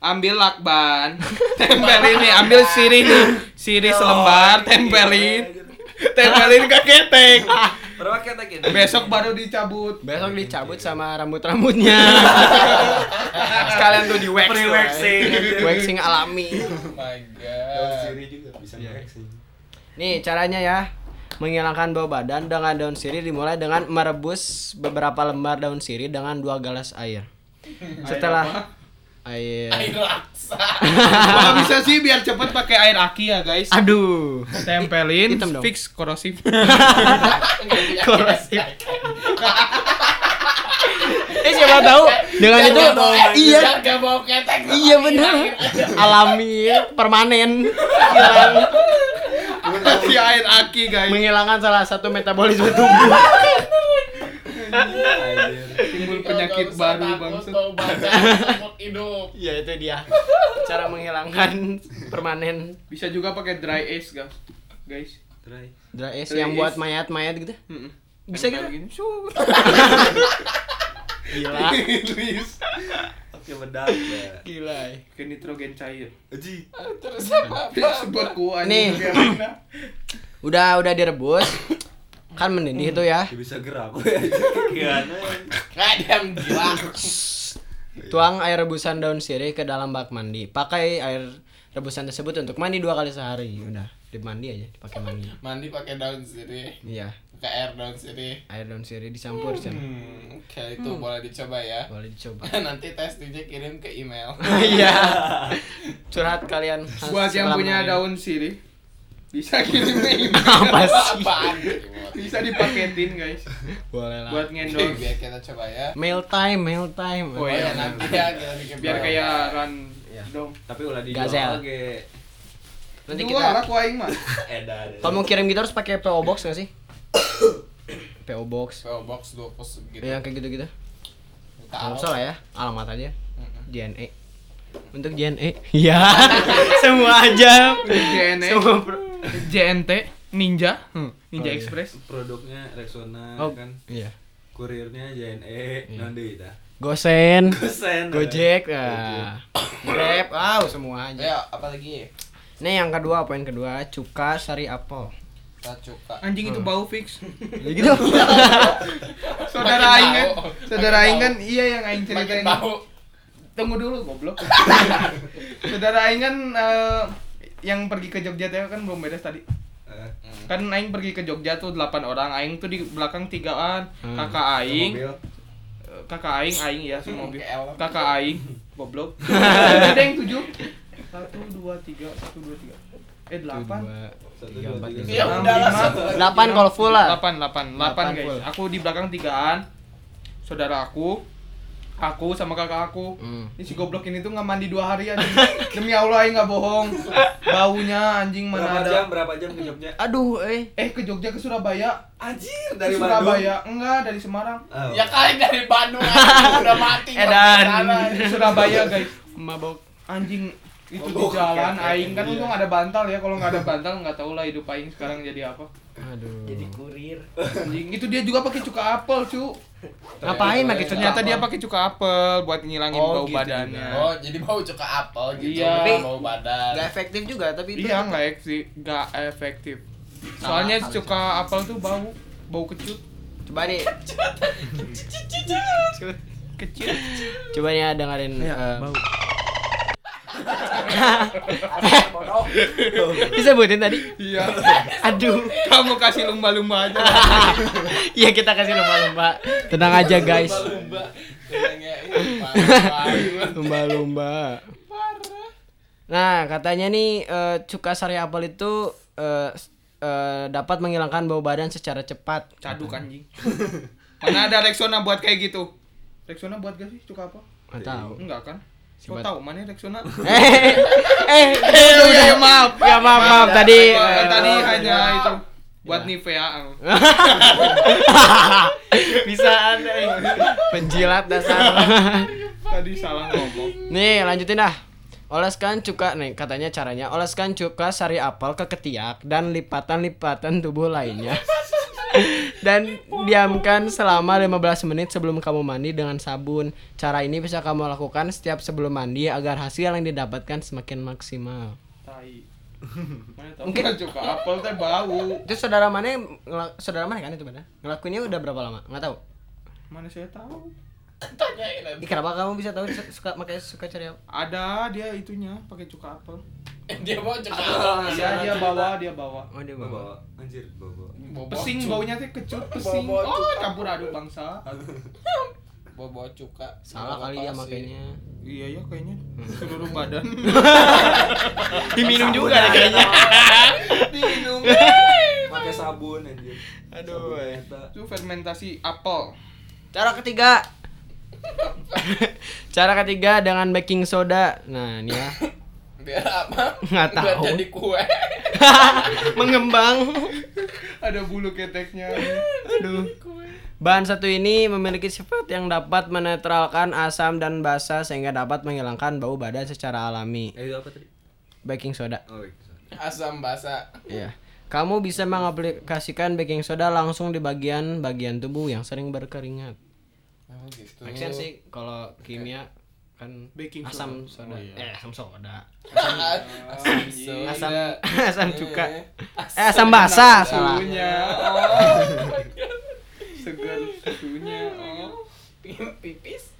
Ambil lakban, *laughs* tempelin nih, ambil sirih nih, sirih selembar, tempelin, tempelin ke ketek. *laughs* Berapa ketekin? Besok baru dicabut. Besok dicabut sama rambut-rambutnya. *laughs* Sekalian tuh di wax. Pre-waxing. Waxing alami. Oh my god. sirih juga bisa waxing. Nih caranya ya menghilangkan bau badan dengan daun sirih dimulai dengan merebus beberapa lembar daun sirih dengan dua gelas air. Setelah air. Air laksa. *laughs* Kalau bisa sih biar cepet pakai air aki ya guys. Aduh. Tempelin, Hitam dong. fix korosif. *laughs* Korosif. *laughs* Eh siapa tahu dengan itu iya iya bener alami permanen hilang *laughs* Kasih air aki guys. menghilangkan salah satu metabolisme tubuh. *laughs* Timbul penyakit baru *laughs* hidup. Iya itu dia cara menghilangkan permanen Bisa juga pakai dry ice guys. Guys. Try. dry ice Dry yang ice. buat mayat-mayat gitu. Bisa gitu? Gila. Bedak. ya. Gila. Ke nitrogen cair. Aji. Terus apa? *laughs* Sebut ku Nih. Udah udah direbus. Kan mendidih itu ya. Dia bisa gerak. Gimana? Nggak diam gila. Tuang air rebusan daun sirih ke dalam bak mandi. Pakai air rebusan tersebut untuk mandi dua kali sehari. Udah, dimandi aja, dipakai mandi. Mandi pakai daun sirih. Iya, Pakai air daun sirih. air daun sirih dicampur. Hmm, oke itu boleh dicoba ya. Boleh dicoba. *laughs* Nanti tes DJ kirim ke email. *laughs* Iya. *laughs* Curhat kalian. Buat yang punya ini. daun sirih, Bisa kirim email. Apa sih? Apaan? Bisa dipaketin guys. Boleh lah. Buat ngendorse. Biar kita coba ya. Mail time, mail time. Oh, Oh ya nanti ya kita bikin Biar kayak run Iya. dong. Tapi ulah Gazel. dijual ge. Nanti kita lah ku aing mah. Edan. kalau mau kirim gitu harus pakai PO box nggak sih? *coughs* PO box. PO box dua pos gitu. Ya kayak gitu-gitu. Tahu. Nggak usah lah ya, alamat aja. JNE. Untuk JNE. Iya. *laughs* *laughs* Semua aja. JNE. Semua JNT Ninja. Hmm. Ninja Oh, iya. Express. Produknya Rexona Oh, kan. iya. Kurirnya JNE, non deui tah. Gosen, Gosen. Gojek, ah. Grab, wow semua aja. Ya, apa lagi? Nih yang kedua, poin kedua, cuka sari apel. Tacuka. Anjing Hmm. itu bau fix. *laughs* Ya gitu. *laughs* Saudara aing kan, saudara aing kan iya yang aing ceritain. bau. Tunggu dulu goblok. *laughs* saudara aing kan eh, yang pergi ke Jogja teh kan belum beres tadi. Eh, Kan aing pergi ke Jogja tuh 8 orang, aing tuh di belakang tigaan. Hmm. Kakak aing, mobil. eh, kakak aing aing ya semobil. Kayak elok. Kakak aing goblok. Ada yang 7. 1 2 3 1 2 3. Eh 8. Satu, Tiga, dua, empat, tiga. lima. Ya udah langsung. Delapan kalau full lah. 8 8 8 Delapan guys. full. Aku di belakang tigaan. Saudara aku, aku sama kakak aku. Hmm. Ini si goblok ini tuh nggak mandi dua hari anjing. *laughs* Demi Allah aing nggak bohong. Baunya anjing Berapa mana jam? ada. Berapa jam ke Jogja? Aduh, eh. Eh ke Jogja ke Surabaya. Anjir, Ke dari Surabaya. Enggak, dari Semarang. Bandung. Oh. Ya kali dari Bandung aja, udah mati. Edan. Ke Surabaya, guys. Mabok. Anjing itu di jalan aing kan untung ada bantal ya kalau nggak ada bantal nggak tahu lah hidup aing sekarang jadi apa Aduh. Jadi kurir. anjing itu dia juga pakai cuka apel cu Ngapain pakai cuka ternyata dia pakai cuka apel buat ngilangin Oh, bau gitu badannya Oh, jadi bau cuka apel gitu. Iya. Tapi bau badan. Gak efektif juga, tapi itu Iya nggak eksi, nggak efektif. Soalnya cuka apel tuh bau, bau kecut. Coba nih. *laughs* Kecil. Coba nih ya dengerin Iya, eh, bau. Bodoh. *laughs* disebutin tadi. Iya. Aduh. Kamu kasih lumba-lumba aja. *laughs* Iya kita kasih lumba-lumba. Tenang aja guys. *laughs* Lumba-lumba. Nah katanya nih eh, cuka sari apel itu s- eh, dapat menghilangkan bau badan secara cepat. Caduk anjing. Mana ada Rexona buat kayak gitu? Rexona buat gak sih cuka apa? Nggak tahu. Enggak kan? Kau tahu mana Rexona? *laughs* Eh, eh, Eh, udah *laughs* ya maaf. ya maaf maaf tadi. Kan eh, tadi hanya itu buat Nivea. *laughs* bisa ada penjilat dasar. Tadi salah ngomong. Nih lanjutin dah. Oleskan cuka nih katanya caranya oleskan cuka sari apel ke ketiak dan lipatan-lipatan tubuh lainnya. Dan diamkan selama 15 menit sebelum kamu mandi dengan sabun. Cara ini bisa kamu lakukan setiap sebelum mandi agar hasil yang didapatkan semakin maksimal. Tai. *laughs* Mana mungkin cuka apel teh bau. Itu saudara mana saudara mana kan itu pada? Ngelakuinnya udah berapa lama? Nggak tahu. Mana saya tahu. Tanyain kenapa kamu bisa tahu su- suka pakai suka cari apa? Ada dia itunya pakai cuka apel. *laughs* Dia mau cuka apel. Iya dia bawa dia bawa. Oh dia Bawa, bawa. bawa. Anjir, bawa, bawa. Pesing cuka. baunya teh kecut pesing. Bawa Oh campur aduk bangsa. *laughs* Bobo cuka. Salah kali dia pasi. makainya. Iya ya kayaknya seluruh badan. *laughs* Diminum juga deh kayaknya. Diminum. Pakai sabun anjir. Aduh, Sabun eh. Itu fermentasi apel. Cara ketiga. Cara ketiga dengan baking soda. Nah, ini ya. Biar apa? Nggak Biar tahu. jadi kue. *laughs* Mengembang. Ada bulu keteknya. Aduh. Bahan satu ini memiliki sifat yang dapat menetralkan asam dan basa sehingga dapat menghilangkan bau badan secara alami. Eh, itu apa tadi? Baking soda. Oh, iya. Asam basa. Iya. Kamu bisa mengaplikasikan baking soda langsung di bagian-bagian tubuh yang sering berkeringat. Oh gitu. Make sih kalau kimia kan Baking asam soda. soda. Oh, iya. Eh, asam soda. Asam *laughs* soda. Asam asam cuka. Eh, Eh, asam basa salah. Susunya. *laughs* Oh. Segar susunya. Oh. Pipis.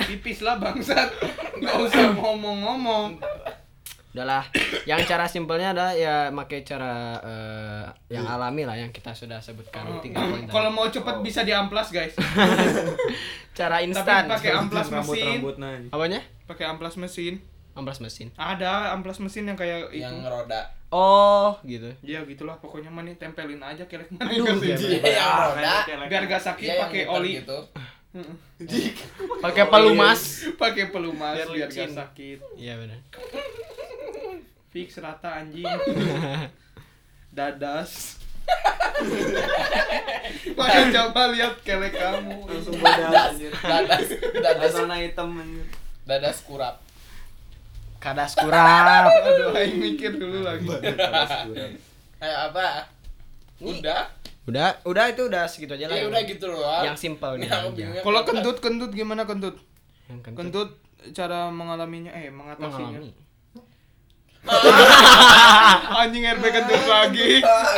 Pipis lah bangsat. Enggak usah ngomong-ngomong. Udahlah, yang cara simpelnya adalah ya pakai cara eh, yang alami lah yang kita sudah sebutkan tiga poin tadi. Kalau mau cepet bisa diamplas guys. *laughs* cara Tapi instan. pakai amplas Rambut mesin. rambut nah. Apanya? Pakai amplas mesin. amplas mesin. Ada amplas mesin yang kayak itu. yang roda Oh, gitu. Ya gitulah pokoknya mah nih tempelin aja kelek mana Aduh, sini. iya, yang roda Biar gak sakit Iya, yang pakai oli. gitu Pakai pelumas. Pakai pelumas Biar biar, gak sakit. Iya benar. Fix rata anjing. *laughs* Dadas. *laughs* Makanya coba lihat kelek kamu. langsung anjir dadas dadas warna hitam anjir dadas kurap Kadas kurap. Aduh, aing mikir dulu lagi. *laughs* eh apa udah Udah, udah itu udah segitu aja lah. ya udah gitu loh Yang simple nih. Bingungnya Kalau kentut kentut gimana kentut? Yang kentut. Kentut cara mengalaminya eh mengatasinya. Mengalami. *laughs* anjing RP kentut lagi.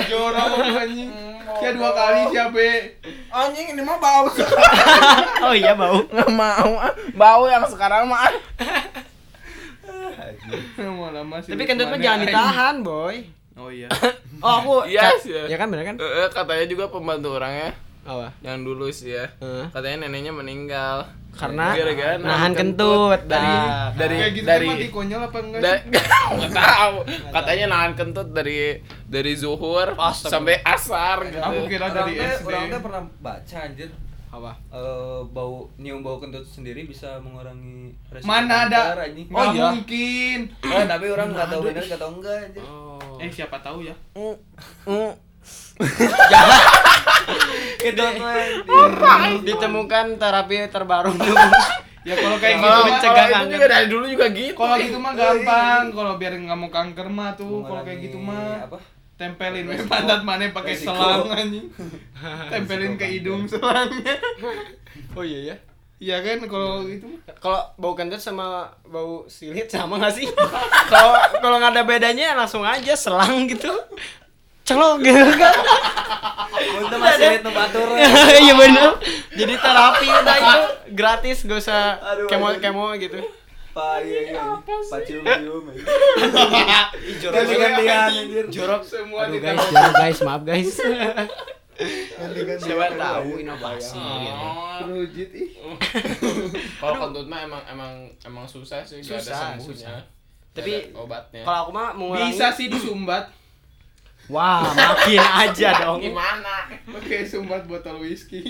Jorok anjing. Kayak dua kali siapa? anjing ini mah bau *laughs* Oh iya bau. nggak mau ah. bau yang sekarang mah sih. Tapi kentut mah jangan ditahan, boy. Oh iya. *coughs* Oh, aku Iya Ka- sih. Ya kan bener kan? Eh, katanya juga pembantu orangnya Apa? yang dulu sih ya Heeh. katanya neneknya meninggal Karena Gara-gara nahan nahan kentut. dari Dah. dari Kayak gitu dari mati konyol apa enggak da- sih? *laughs* nggak tahu katanya nahan kentut dari dari zuhur Astaga. sampai asar gitu Aku kira dari SD. orang teh pernah baca anjir Apa? eh, bau nyium bau kentut sendiri bisa mengurangi resiko Mana ada? anjing. Oh, iya. mungkin. Oh, tapi orang nggak tahu benar nggak tahu enggak anjir. Oh. Eh siapa tahu ya. *laughs* Itu Ditemukan terapi terbaru *laughs* Ya kalau kayak gitu mencegah kanker. juga dari dulu juga gitu kalau gitu mah gampang. Kalau biar nggak mau kanker mah tuh kalau kayak gitu mah apa? Tempelin we pantat mana pakai selang anjing. *laughs* Tempelin ke hidung selangnya. *laughs* Oh iya ya. Iya kan kalau gitu mah. Kalau bau kentut sama bau silit sama gak sih? *laughs* Kalau kalau nggak ada bedanya langsung aja selang gitu. Celok gitu kan. Untuk masih itu batur. Iya bener. Jadi terapi udah itu gratis gak usah kemo aduh. kemo gitu. Pak iya iya. Pak cium cium. Jorok gantian anjir. Jorok Semua Aduh guys, jorok guys, maaf guys. *laughs* Siapa tahu inovasi gitu. Rujit ih. *laughs* kalau kentut mah emang emang emang susah sih gak ada Susah, sembuhnya Tapi obatnya Kalau aku mah mengurangi Bisa sih disumbat. Wah, makin aja *laughs* dong. gimana Pakai sumbat botol whisky.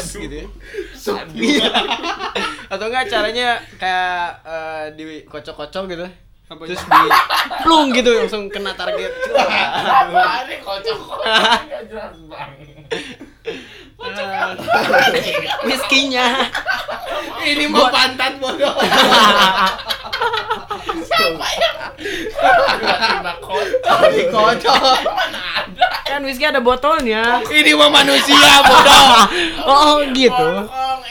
Sep. Aduh. Gitu ya. *laughs* Atau enggak caranya kayak eh, dikocok-kocok gitu. Apa Terus di plung gitu langsung kena target. *laughs* apa nih kocok nggak *laughs* jelas banget Whiskinya. ini mau pantat bodoh. *laughs* tiba-tiba kocok Dikocok. Kan whisky ada botolnya. Ini mau manusia bodoh. *laughs* Oh, gitu.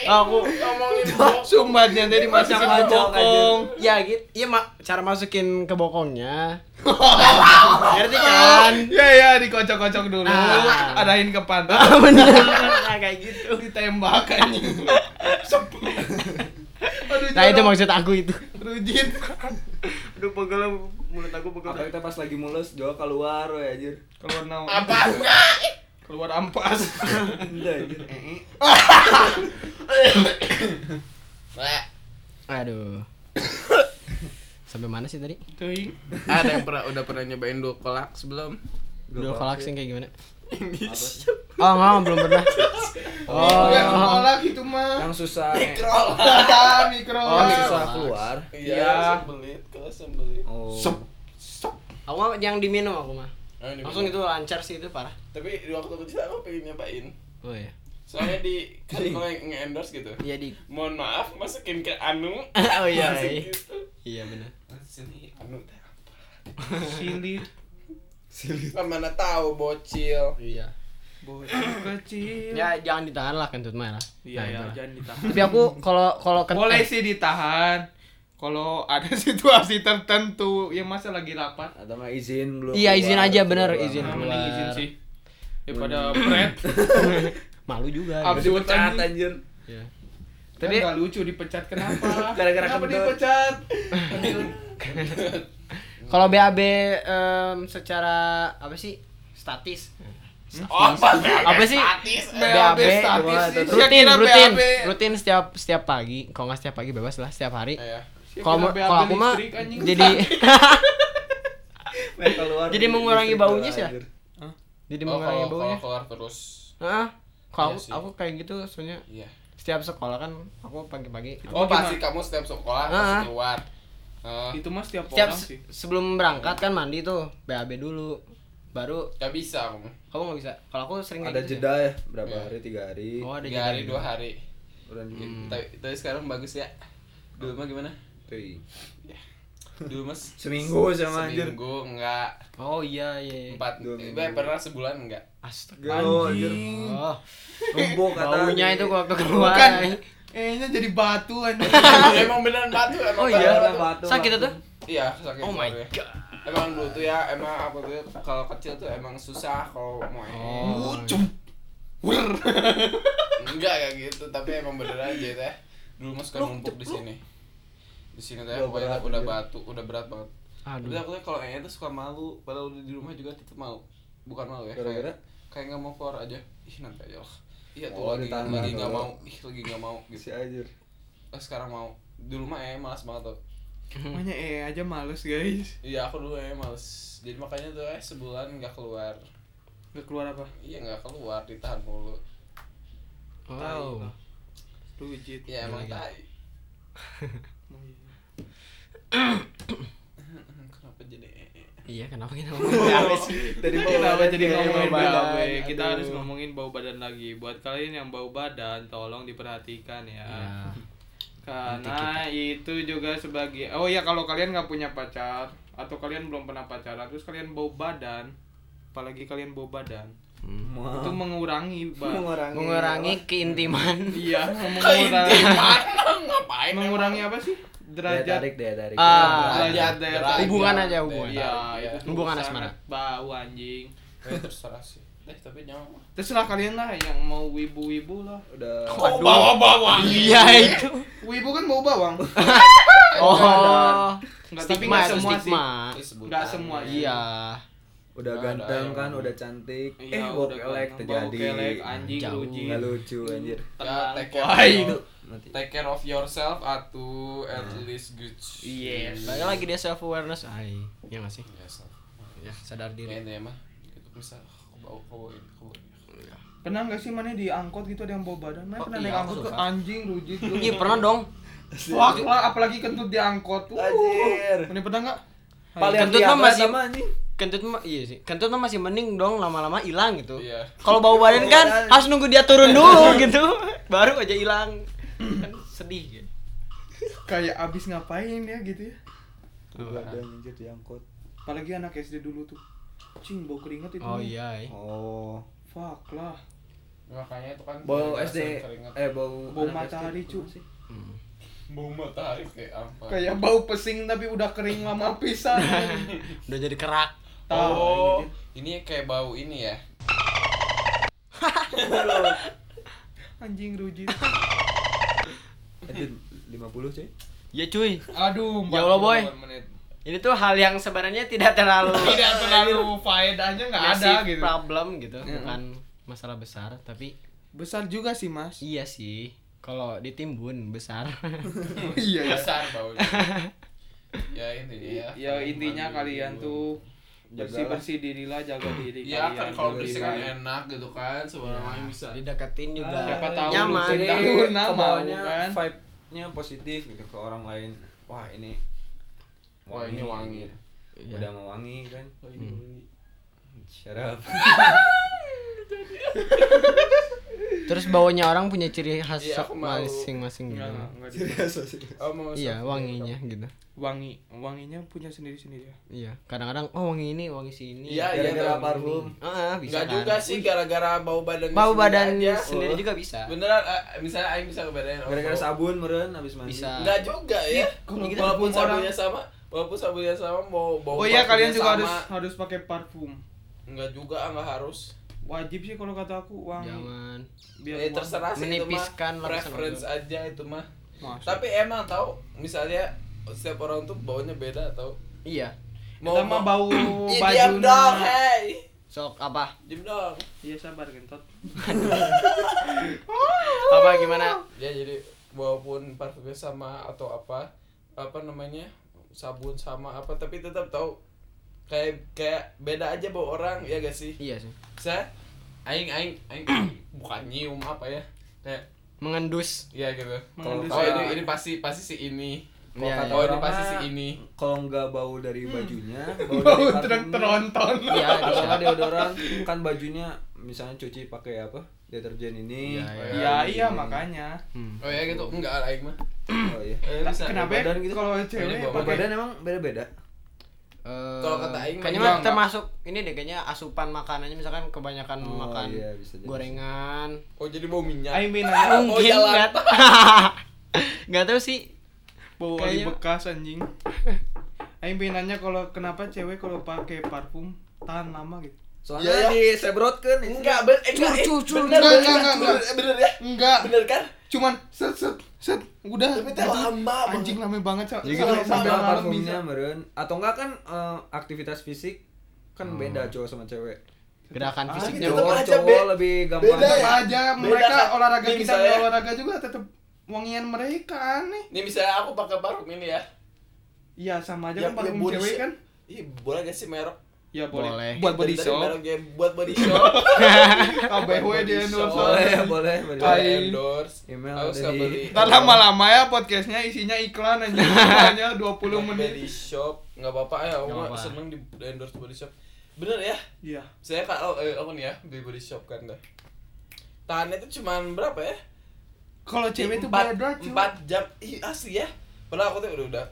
aku ngomongin bokong. Sumbatnya ke Macam-macam bokong. Ya gitu. Iya. Cara masukin ke bokongnya. *laughs* Ngerti kan? Ya ya dikocok-kocok dulu, Ah. arahin ke pantat, Ah, bener. *laughs* Kayak gitu. ditembak anjing. *laughs* Aduh, Nah, itu maksud aku itu. Rujit. Aduh, pegel mulut aku pegel. Apa kita pas lagi mulus jual keluar we anjir. Keluar naon? apa Keluar ampas. Enggak anjir. Nah, *coughs* Aduh. *coughs* Sampai mana sih tadi? Teuing. ada yang pernah udah pernah nyobain dua kolak sebelum Dua kolak sing kayak gimana? Oh, enggak, belum pernah. Oh, yang Oh. kolak itu mah. Yang susah. Mikro. *laughs* Oh, yang susah keluar. Iya. sembelit kalau sembelit Oh. Aku mah yang diminum aku mah. Ah, di Langsung itu lancar sih itu parah. tapi di waktu kecil aku pengen nyobain Oh iya. soalnya di *laughs* kan kalau yang nge-endorse gitu Iya di. mohon maaf masukin ke anu *laughs* oh iya. Iya. gitu Iya benar. Sini anu teh *laughs* Silit. kan mana tahu bocil Iya. Bocil kecil. Ya jangan ditahan lah kentut mah lah. Iya Nah, ya, jangan ditahan. Tapi aku kalau kalau kentut Boleh sih ditahan. Kalau ada *laughs* situasi tertentu yang masa lagi rapat, Atau nggak izin belum. Iya, izin keluar, aja, bener, keluar. izin. nah, keluar. mending izin sih. Daripada Fred. *laughs* malu juga. Abis. Dipecat anjir. Iya. Tapi Tapi nggak lucu dipecat kenapa? *laughs* Gara-gara kenapa kentut. dipecat? *laughs* kalau BAB em, secara apa sih? Statis. Oh, apa apa sih BAB statis. rutin Saya kira rutin BAB. rutin setiap setiap pagi kalau nggak setiap pagi bebas lah setiap hari Iya. kalau kalau aku mah jadi *laughs* Jadi mengurangi baunya sih ya? jadi Oh, mengurangi baunya kalau keluar terus. Heeh. kalau Iya sih. aku kayak gitu soalnya Iya. Setiap sekolah kan aku pagi-pagi Oh, pasti kamu setiap sekolah pasti Ah. keluar. Eh, Itu mah setiap setiap orang se- sih. sebelum berangkat kan mandi tuh BAB dulu baru gak bisa kamu. kamu nggak bisa kalau aku sering Ada gitu jeda ya, berapa Iya. hari? Tiga hari. oh ada Tiga hari, jeda. dua hari. Udah Hmm. Tapi, tapi sekarang bagus ya. Dulu mah gimana? Tuh. Dulu mas. Seminggu sama anjir. seminggu enggak. Oh iya iya, iya. empat Dua eh, pernah sebulan enggak? Astaga anjir. oh. Kata. baunya itu waktu keluar. Bukan. *laughs* Kayaknya jadi batu anjing. *laughs* emang beneran batu emang oh iya. Batu. sakit itu? Iya sakit oh my god. Emang dulu tuh ya emang apa tuh kalau kecil tuh emang susah kalau mau Oh. enggak kayak gitu. Tapi emang beneran aja teh. Dulu mas kan numpuk di sini di sini teh Udah pokoknya udah anjir. batu udah berat banget aduh Tapi aku tuh kalau Enya tuh suka malu, padahal udah di rumah juga tetap malu. Bukan malu ya, Gara-gara? kayak kayak nggak mau keluar aja. Ih nanti aja lah. Iya tuh Oh, lagi lagi nggak mau, ih lagi nggak mau Si gitu. anjir. Eh, sekarang mau. Dulu mah eh malas banget tuh. Makanya *laughs* eh aja males guys. Iya aku dulu eh males. Jadi makanya tuh eh sebulan nggak keluar. Gak keluar apa? Iya nggak keluar, ditahan mulu. wow Rujit. Iya emang tai. *laughs* Iya. Kenapa jadi eh? eh? iya kenapa kita *laughs* ngomongin BAB sih Tadi Kenapa badan jadi ngomongin bau badan. BAB? Kita Aduh. harus ngomongin bau badan lagi. Buat kalian yang bau badan, tolong diperhatikan ya. ya Karena itu juga sebagai Oh ya kalau kalian nggak punya pacar atau kalian belum pernah pacaran terus kalian bau badan, apalagi kalian bau badan, Mau. itu mengurangi ba- mengurangi. mengurangi keintiman Iya, *laughs* mengurangi ngapain? mengurangi apa sih? Daya Derajat tarik, daya tarik. Ah, derajat daya derajat. tarik. Hubungan aja, hubungan. Iya, Iya. itu tuh Hubungan asmara. Bau anjing. Eh, terserah sih. Eh tapi jangan. Terserah kalian lah yang mau wibu-wibu lah. Udah. Oh bawa-bawa. iya itu Wibu kan bau bawang. *laughs* oh Enggak, tapi stigma nggak itu semua stigma sih. Nggak semua. iya Udah Nggak ada ganteng yang- kan, udah cantik. Iya, eh, bau udah kelek terjadi. Kelek, anjing, Jauh. ruji. Nggak lucu anjir. Tenang. take care *laughs* itu. take care of yourself atau at least good Yes. balik lagi dia self awareness ay iya nggak sih ya self ya sadar diri ini mah gitu misal aku bau bau ini Pernah nggak sih mana di angkot gitu ada yang bau badan? Mana Oh, pernah iya, naik aku angkot ke anjing rujit *laughs* lu. iya pernah dong Wah, apalagi kentut di angkot. Uh. Anjir. Ini pernah nggak? Paling Kentut mah masih-. Kentut mah iya sih kentut mah masih mending dong lama-lama hilang gitu iya kalau bau badan kan harus nunggu dia turun dulu *laughs* gitu baru aja hilang kan sedih gitu Kayak abis ngapain ya gitu ya? Ada anjir diangkut. Apalagi anak SD dulu tuh. Cing, bau keringet itu. oh nih. iya iya. Oh. Fuck lah. makanya itu kan Bau SD keringat. eh bau Bau matahari, cu. Hmm. bau matahari kayak apa Kayak bau pesing tapi udah kering lama *laughs* pisan. udah jadi kerak oh ini kayak bau ini ya *laughs* Anjing rujit. *laughs* Anjir 50 cuy. ya cuy Aduh, Ya Allah, boy. 48 menit. ini tuh hal yang sebenarnya tidak terlalu *laughs* Tidak terlalu faedahnya nggak ada gitu. problem gitu Iya. bukan masalah besar tapi Besar juga sih, Mas. iya sih kalau ditimbun besar iya ya. besar baunya ya intinya ya Ya intinya kalian tuh. Bersih bersih dirilah jaga *clears throat* diri ya kalian kan kalau bersih kan enak gitu kan semua orang bisa dideketin juga Siapa tahu nyaman lu nama ke bawahnya kan. vibe-nya positif gitu ke orang lain. Wah, ini Wah, ini wangi. Iya. Udah mau wangi kan. Hmm. Shut up. *laughs* *laughs* terus baunya orang punya ciri khas Iya, masing-masing gitu Enggak, enggak, enggak. oh mau iya wanginya gitu Wangi, wanginya punya sendiri-sendiri ya. iya kadang-kadang oh wangi ini wangi sini Iya, iya, Gara-gara iya. parfum. ah bisa Enggak kan. juga sih gara-gara bau badan bau badan aja. sendiri Oh. juga bisa beneran eh, misalnya aing bisa ngebedain oh, Gara-gara sabun meren habis mandi. Bisa. enggak juga ya Kalau walaupun sabunnya orang- sama walaupun sabunnya sama mau bau Oh iya kalian juga sama. harus harus pakai parfum. enggak juga enggak harus Wajib sih kalau kata aku wangi. jangan Biar ya wangi. terserah sih Menipiskan itu mah preference aja itu mah Masuk. tapi emang tahu misalnya setiap orang tuh baunya beda tau iya Kita mah bau *clears throat* Ih, baju. diam dong hey Sok apa? Diem dong. Iya sabar gentot. *laughs* Apa gimana? Ya jadi walaupun parfumnya sama atau apa apa namanya sabun sama apa tapi tetap tahu kayak kayak beda aja bawa orang ya gak sih? Iya sih. Saya aing aing aing *clears throat* bukan nyium apa ya kayak Mengendus. ya gitu. Mengendus oh ya. ini ini pasti pasti si ini. Kalau Iya, kata iya. Oh ini orang pasti mah, si ini. Kalau nggak bau dari bajunya, *laughs* bau Bau dari truk parfumnya. teronton. Iya, Kalau nggak deodoran kan bajunya misalnya cuci pakai apa? Deterjen ini. Iya, iya. Iya iya makanya. Hmm. Oh ya gitu enggak aing mah. Oh iya. Eh. Kenapa ya? badan gitu. kalau cewek badan emang beda-beda. Eh, Kalau kata Aing kayaknya enggak. termasuk ini deh kayaknya asupan makanannya misalkan kebanyakan Oh, makan iya, bisa jadi. gorengan. Oh jadi bau minyak. Aing nanya *laughs* Oh, Mungkin jalan. nggak *laughs* nggak tahu sih. bau oli Kayaknya- bekas anjing. *laughs* Aing pengen nanya kalau kenapa cewek kalau pakai parfum tahan lama gitu. Soalnya Iya, iya. di sebrot kan Enggak, ben, eh, enggak, eh, Cur, cur, bener, cur. bener, Enggak, enggak, bener, enggak. bener ya? Enggak, Bener kan? cuman set set set udah. Tapi teh gitu. lama Anjing lama banget Cak. Jadi gitu sampai sama malam parfumnya bisa. meren atau enggak kan eh, aktivitas fisik kan Hmm. beda cowok sama cewek. Gerakan Ah, fisiknya tetep Cowok, aja cowok be- lebih beda gampang. ya. Tetap aja Beda mereka kan? olahraga Nih, kita misalnya- olahraga juga tetap wangian mereka. Nih misalnya aku pakai parfum ini ya. Iya sama aja Ya, kan parfum ya, body cewek kan. Ih, boleh gak sih merek? Ya boleh. Boleh. Buat body Dari shop. buat body shop. *laughs* KBW Body di endorse. Boleh, boleh, boleh. Endorse. Email Aku ada suka di- beli. Ntar lama-lama ya podcastnya isinya iklan aja. Hanya 20 Body menit. shop nggak apa-apa ya aku seneng di di endorse body shop bener ya Iya. saya kalau eh, apa nih ya beli body shop kan dah tahannya itu cuman berapa ya Kalau cewek beda cuy. empat jam ih asli ya padahal aku tuh udah udah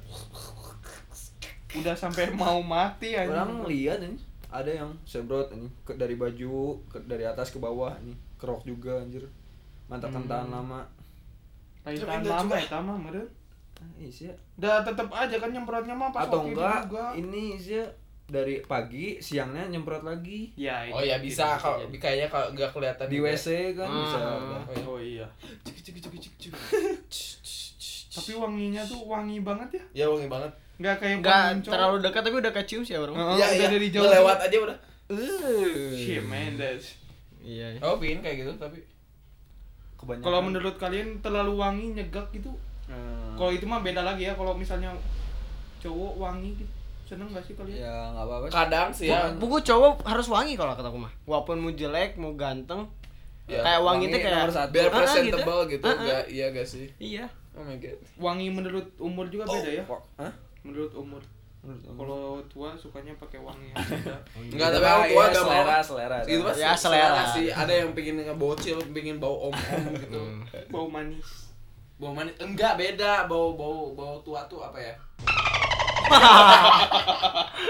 Udah sampai mau mati aja. Orang lihat ini ada yang sebrot ini ke, dari baju ke, dari atas ke bawah ini kerok juga anjir mantakan tahan lama Kayak Coba tahan lama coba. ya tama meren. ah, isi ya. Udah tetep aja kan nyemprotnya mah pas atau waktu itu enggak juga. ini sih ya, dari pagi siangnya nyemprot lagi Ya, oh ya bisa kalau kayaknya kalau nggak kelihatan di juga. WC kan Ah. bisa Oh iya. Cik, cik. *laughs* Tapi wanginya tuh wangi banget ya. ya wangi banget Enggak kayak Enggak terlalu dekat tapi udah kecium sih ya bro. Heeh, ya udah ya dari jauh. lewat aja udah Shit man, that's- Iya. oh pingin kayak gitu tapi kebanyakan Kalau menurut kalian terlalu wangi nyegak gitu. Hmm. Kalau itu mah beda lagi ya kalau misalnya cowok wangi gitu. Seneng gak sih kalian? ya nggak apa-apa sih. kadang sih ya Buku cowok harus wangi kalau kataku mah. Walaupun mau jelek, mau ganteng, Ya, kayak wangi itu kayak nomor satu. biar Ah, ah, presentable gitu, Ah, ah. enggak iya gak sih Iya. oh my god Wangi menurut umur juga beda ya. Hah? Menurut umur. Kalau tua sukanya pakai wangi yang *laughs* beda. Enggak, Beda, tapi aku tua ya, gak mau. selera selera Gitu mas, Ya, selera. sih. Ada yang pengen ngebocil, pengen bau om-om *laughs* gitu. Bau manis. Bau manis. Enggak, beda. Bau bau bau tua tuh apa ya? *laughs*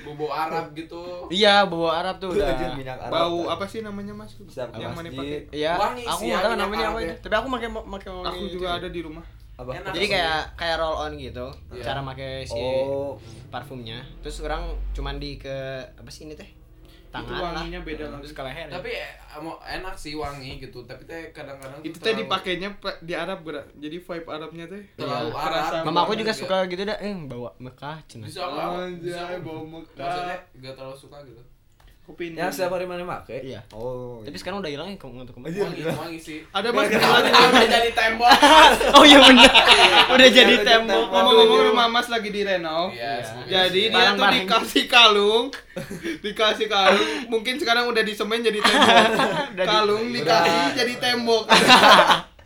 bau bau Arab gitu. Iya, bawa Arab tuh udah. Minyak Arab. Bau apa sih namanya Mas? Bisa yang mana pakai? Iya, Wangi aku sih, nggak tahu namanya apa ya. Tapi aku pakai pakai wangi. Aku itu juga ya. ada di rumah. Apa Enak. Jadi kayak kayak roll on gitu. Iya. Cara pakai si oh parfumnya. Terus orang cuman di ke apa sih ini teh? Tangan Itu lah. wanginya beda lagi. Terus ke leher. Tapi eh, mau enak sih wangi gitu, tapi teh kadang-kadang Itu teh dipakainya di Arab berat. Jadi vibe Arabnya teh terlalu Iya. Arab. Mama aku juga Juga. suka gitu dah, eh bawa Mekah cenah. Bisa Anjay, bau Mekah. Maksudnya gak terlalu suka gitu. Kopi yang setiap hari mana make Iya. oh Tapi sekarang udah hilang ya kamu untuk kembali. Wangi, wangi sih. Ada Mas Udah lagi jadi tembok. *laughs* Oh iya benar. udah jadi tembok. ngomong-ngomong rumah Mas lagi direnov. Iya. Jadi dia tuh dikasih kalung, *laughs* dikasih kalung, mungkin sekarang udah disemen jadi tembok. *laughs* Kalung dikasih jadi tembok.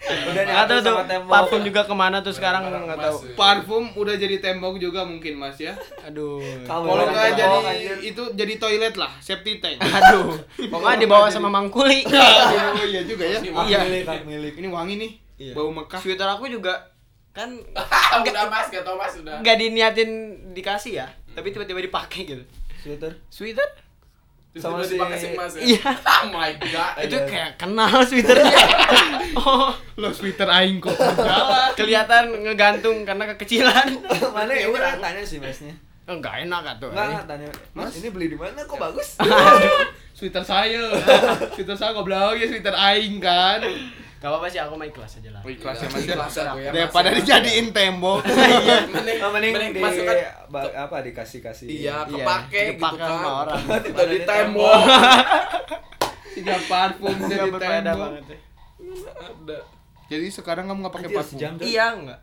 Udah Nggak tahu tuh parfum juga ke mana tuh sekarang nggak tahu. Parfum udah jadi tembok juga mungkin Mas ya. Aduh. Kalau nggak jadi itu jadi toilet lah, septic tank. Aduh. Pokoknya dibawa sama Mangkuli. *laughs* oh iya juga ya. Ini Iya. milik Ini wangi nih. Iya. Bau Mekah. Sweater aku juga kan *laughs* udah mas, gak tau mas udah. nggak diniatin dikasih ya, tapi tiba-tiba dipakai gitu. sweater Sweater? Sama si- pakai si mas ya. Iya. *laughs* Oh my god. Itu kayak kenal sweaternya. *laughs* oh, Lo sweater aing kok kelihatan ngegantung karena kekecilan. *laughs* mana Ya udah. kan tanya sih mesnya Enggak enak atuh. Enggak, enggak tanya. Mas, ini beli di mana? Kok bagus? Sweater saya. Sweater saya goblok ya sweater aing kan. Gak apa-apa sih aku mah ikhlas aja lah. Ikhlas ya Iya, Mas. ikhlas aku ya, Daripada Mas. dijadiin tembok. *laughs* Oh, mending, mending di, masukkan ba- apa dikasih-kasih. iya Iya, kepake gitu dipakai kan sama orang. *laughs* Udah di tembok Tiga parfum jadi tembok. ada Jadi sekarang kamu nggak pakai parfum. Iya enggak.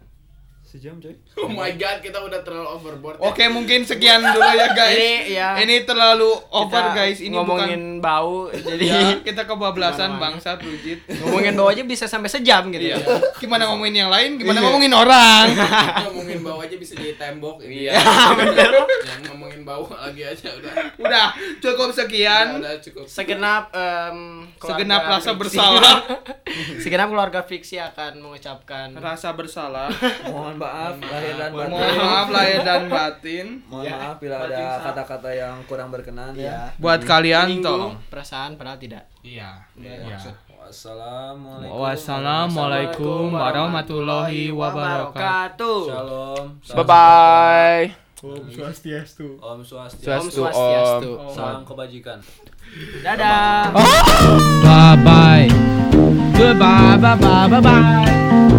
Sejam coy. oh my god kita udah terlalu overboard ya. Oke, mungkin sekian dulu ya guys. Ini ya. Ini terlalu over kita guys. Ini ngomongin bau bukan jadi ya, kita kebablasan bangsat rujit. ngomongin bau aja bisa sampai sejam gitu ya. Gimana ngomongin yang lain? Gimana Iya. ngomongin orang? *laughs* ngomongin bau aja bisa jadi tembok ini Iya, *laughs* yang ngomongin bau lagi aja udah Udah, cukup sekian. udah cukup Segenap keluarga Segenap rasa fiksi- bersalah. *laughs* Segenap keluarga fiksi akan mengucapkan Rasa bersalah. Mohon maaf lahir dan batin. Mohon maaf lahir dan *laughs* batin. Mohon maaf bila ada kata-kata yang kurang berkenan ya. ya. Buat kalian tolong. perasaan padahal tidak. Iya. Iya. Wassalamualaikum. Wassalamualaikum warahmatullahi wabarakatuh. Shalom. Bye bye. Om Swastiastu. Om Swastiastu, Swastiastu. Salam kebajikan. Dadah. Bye bye. Goodbye. Bye bye. Bye bye.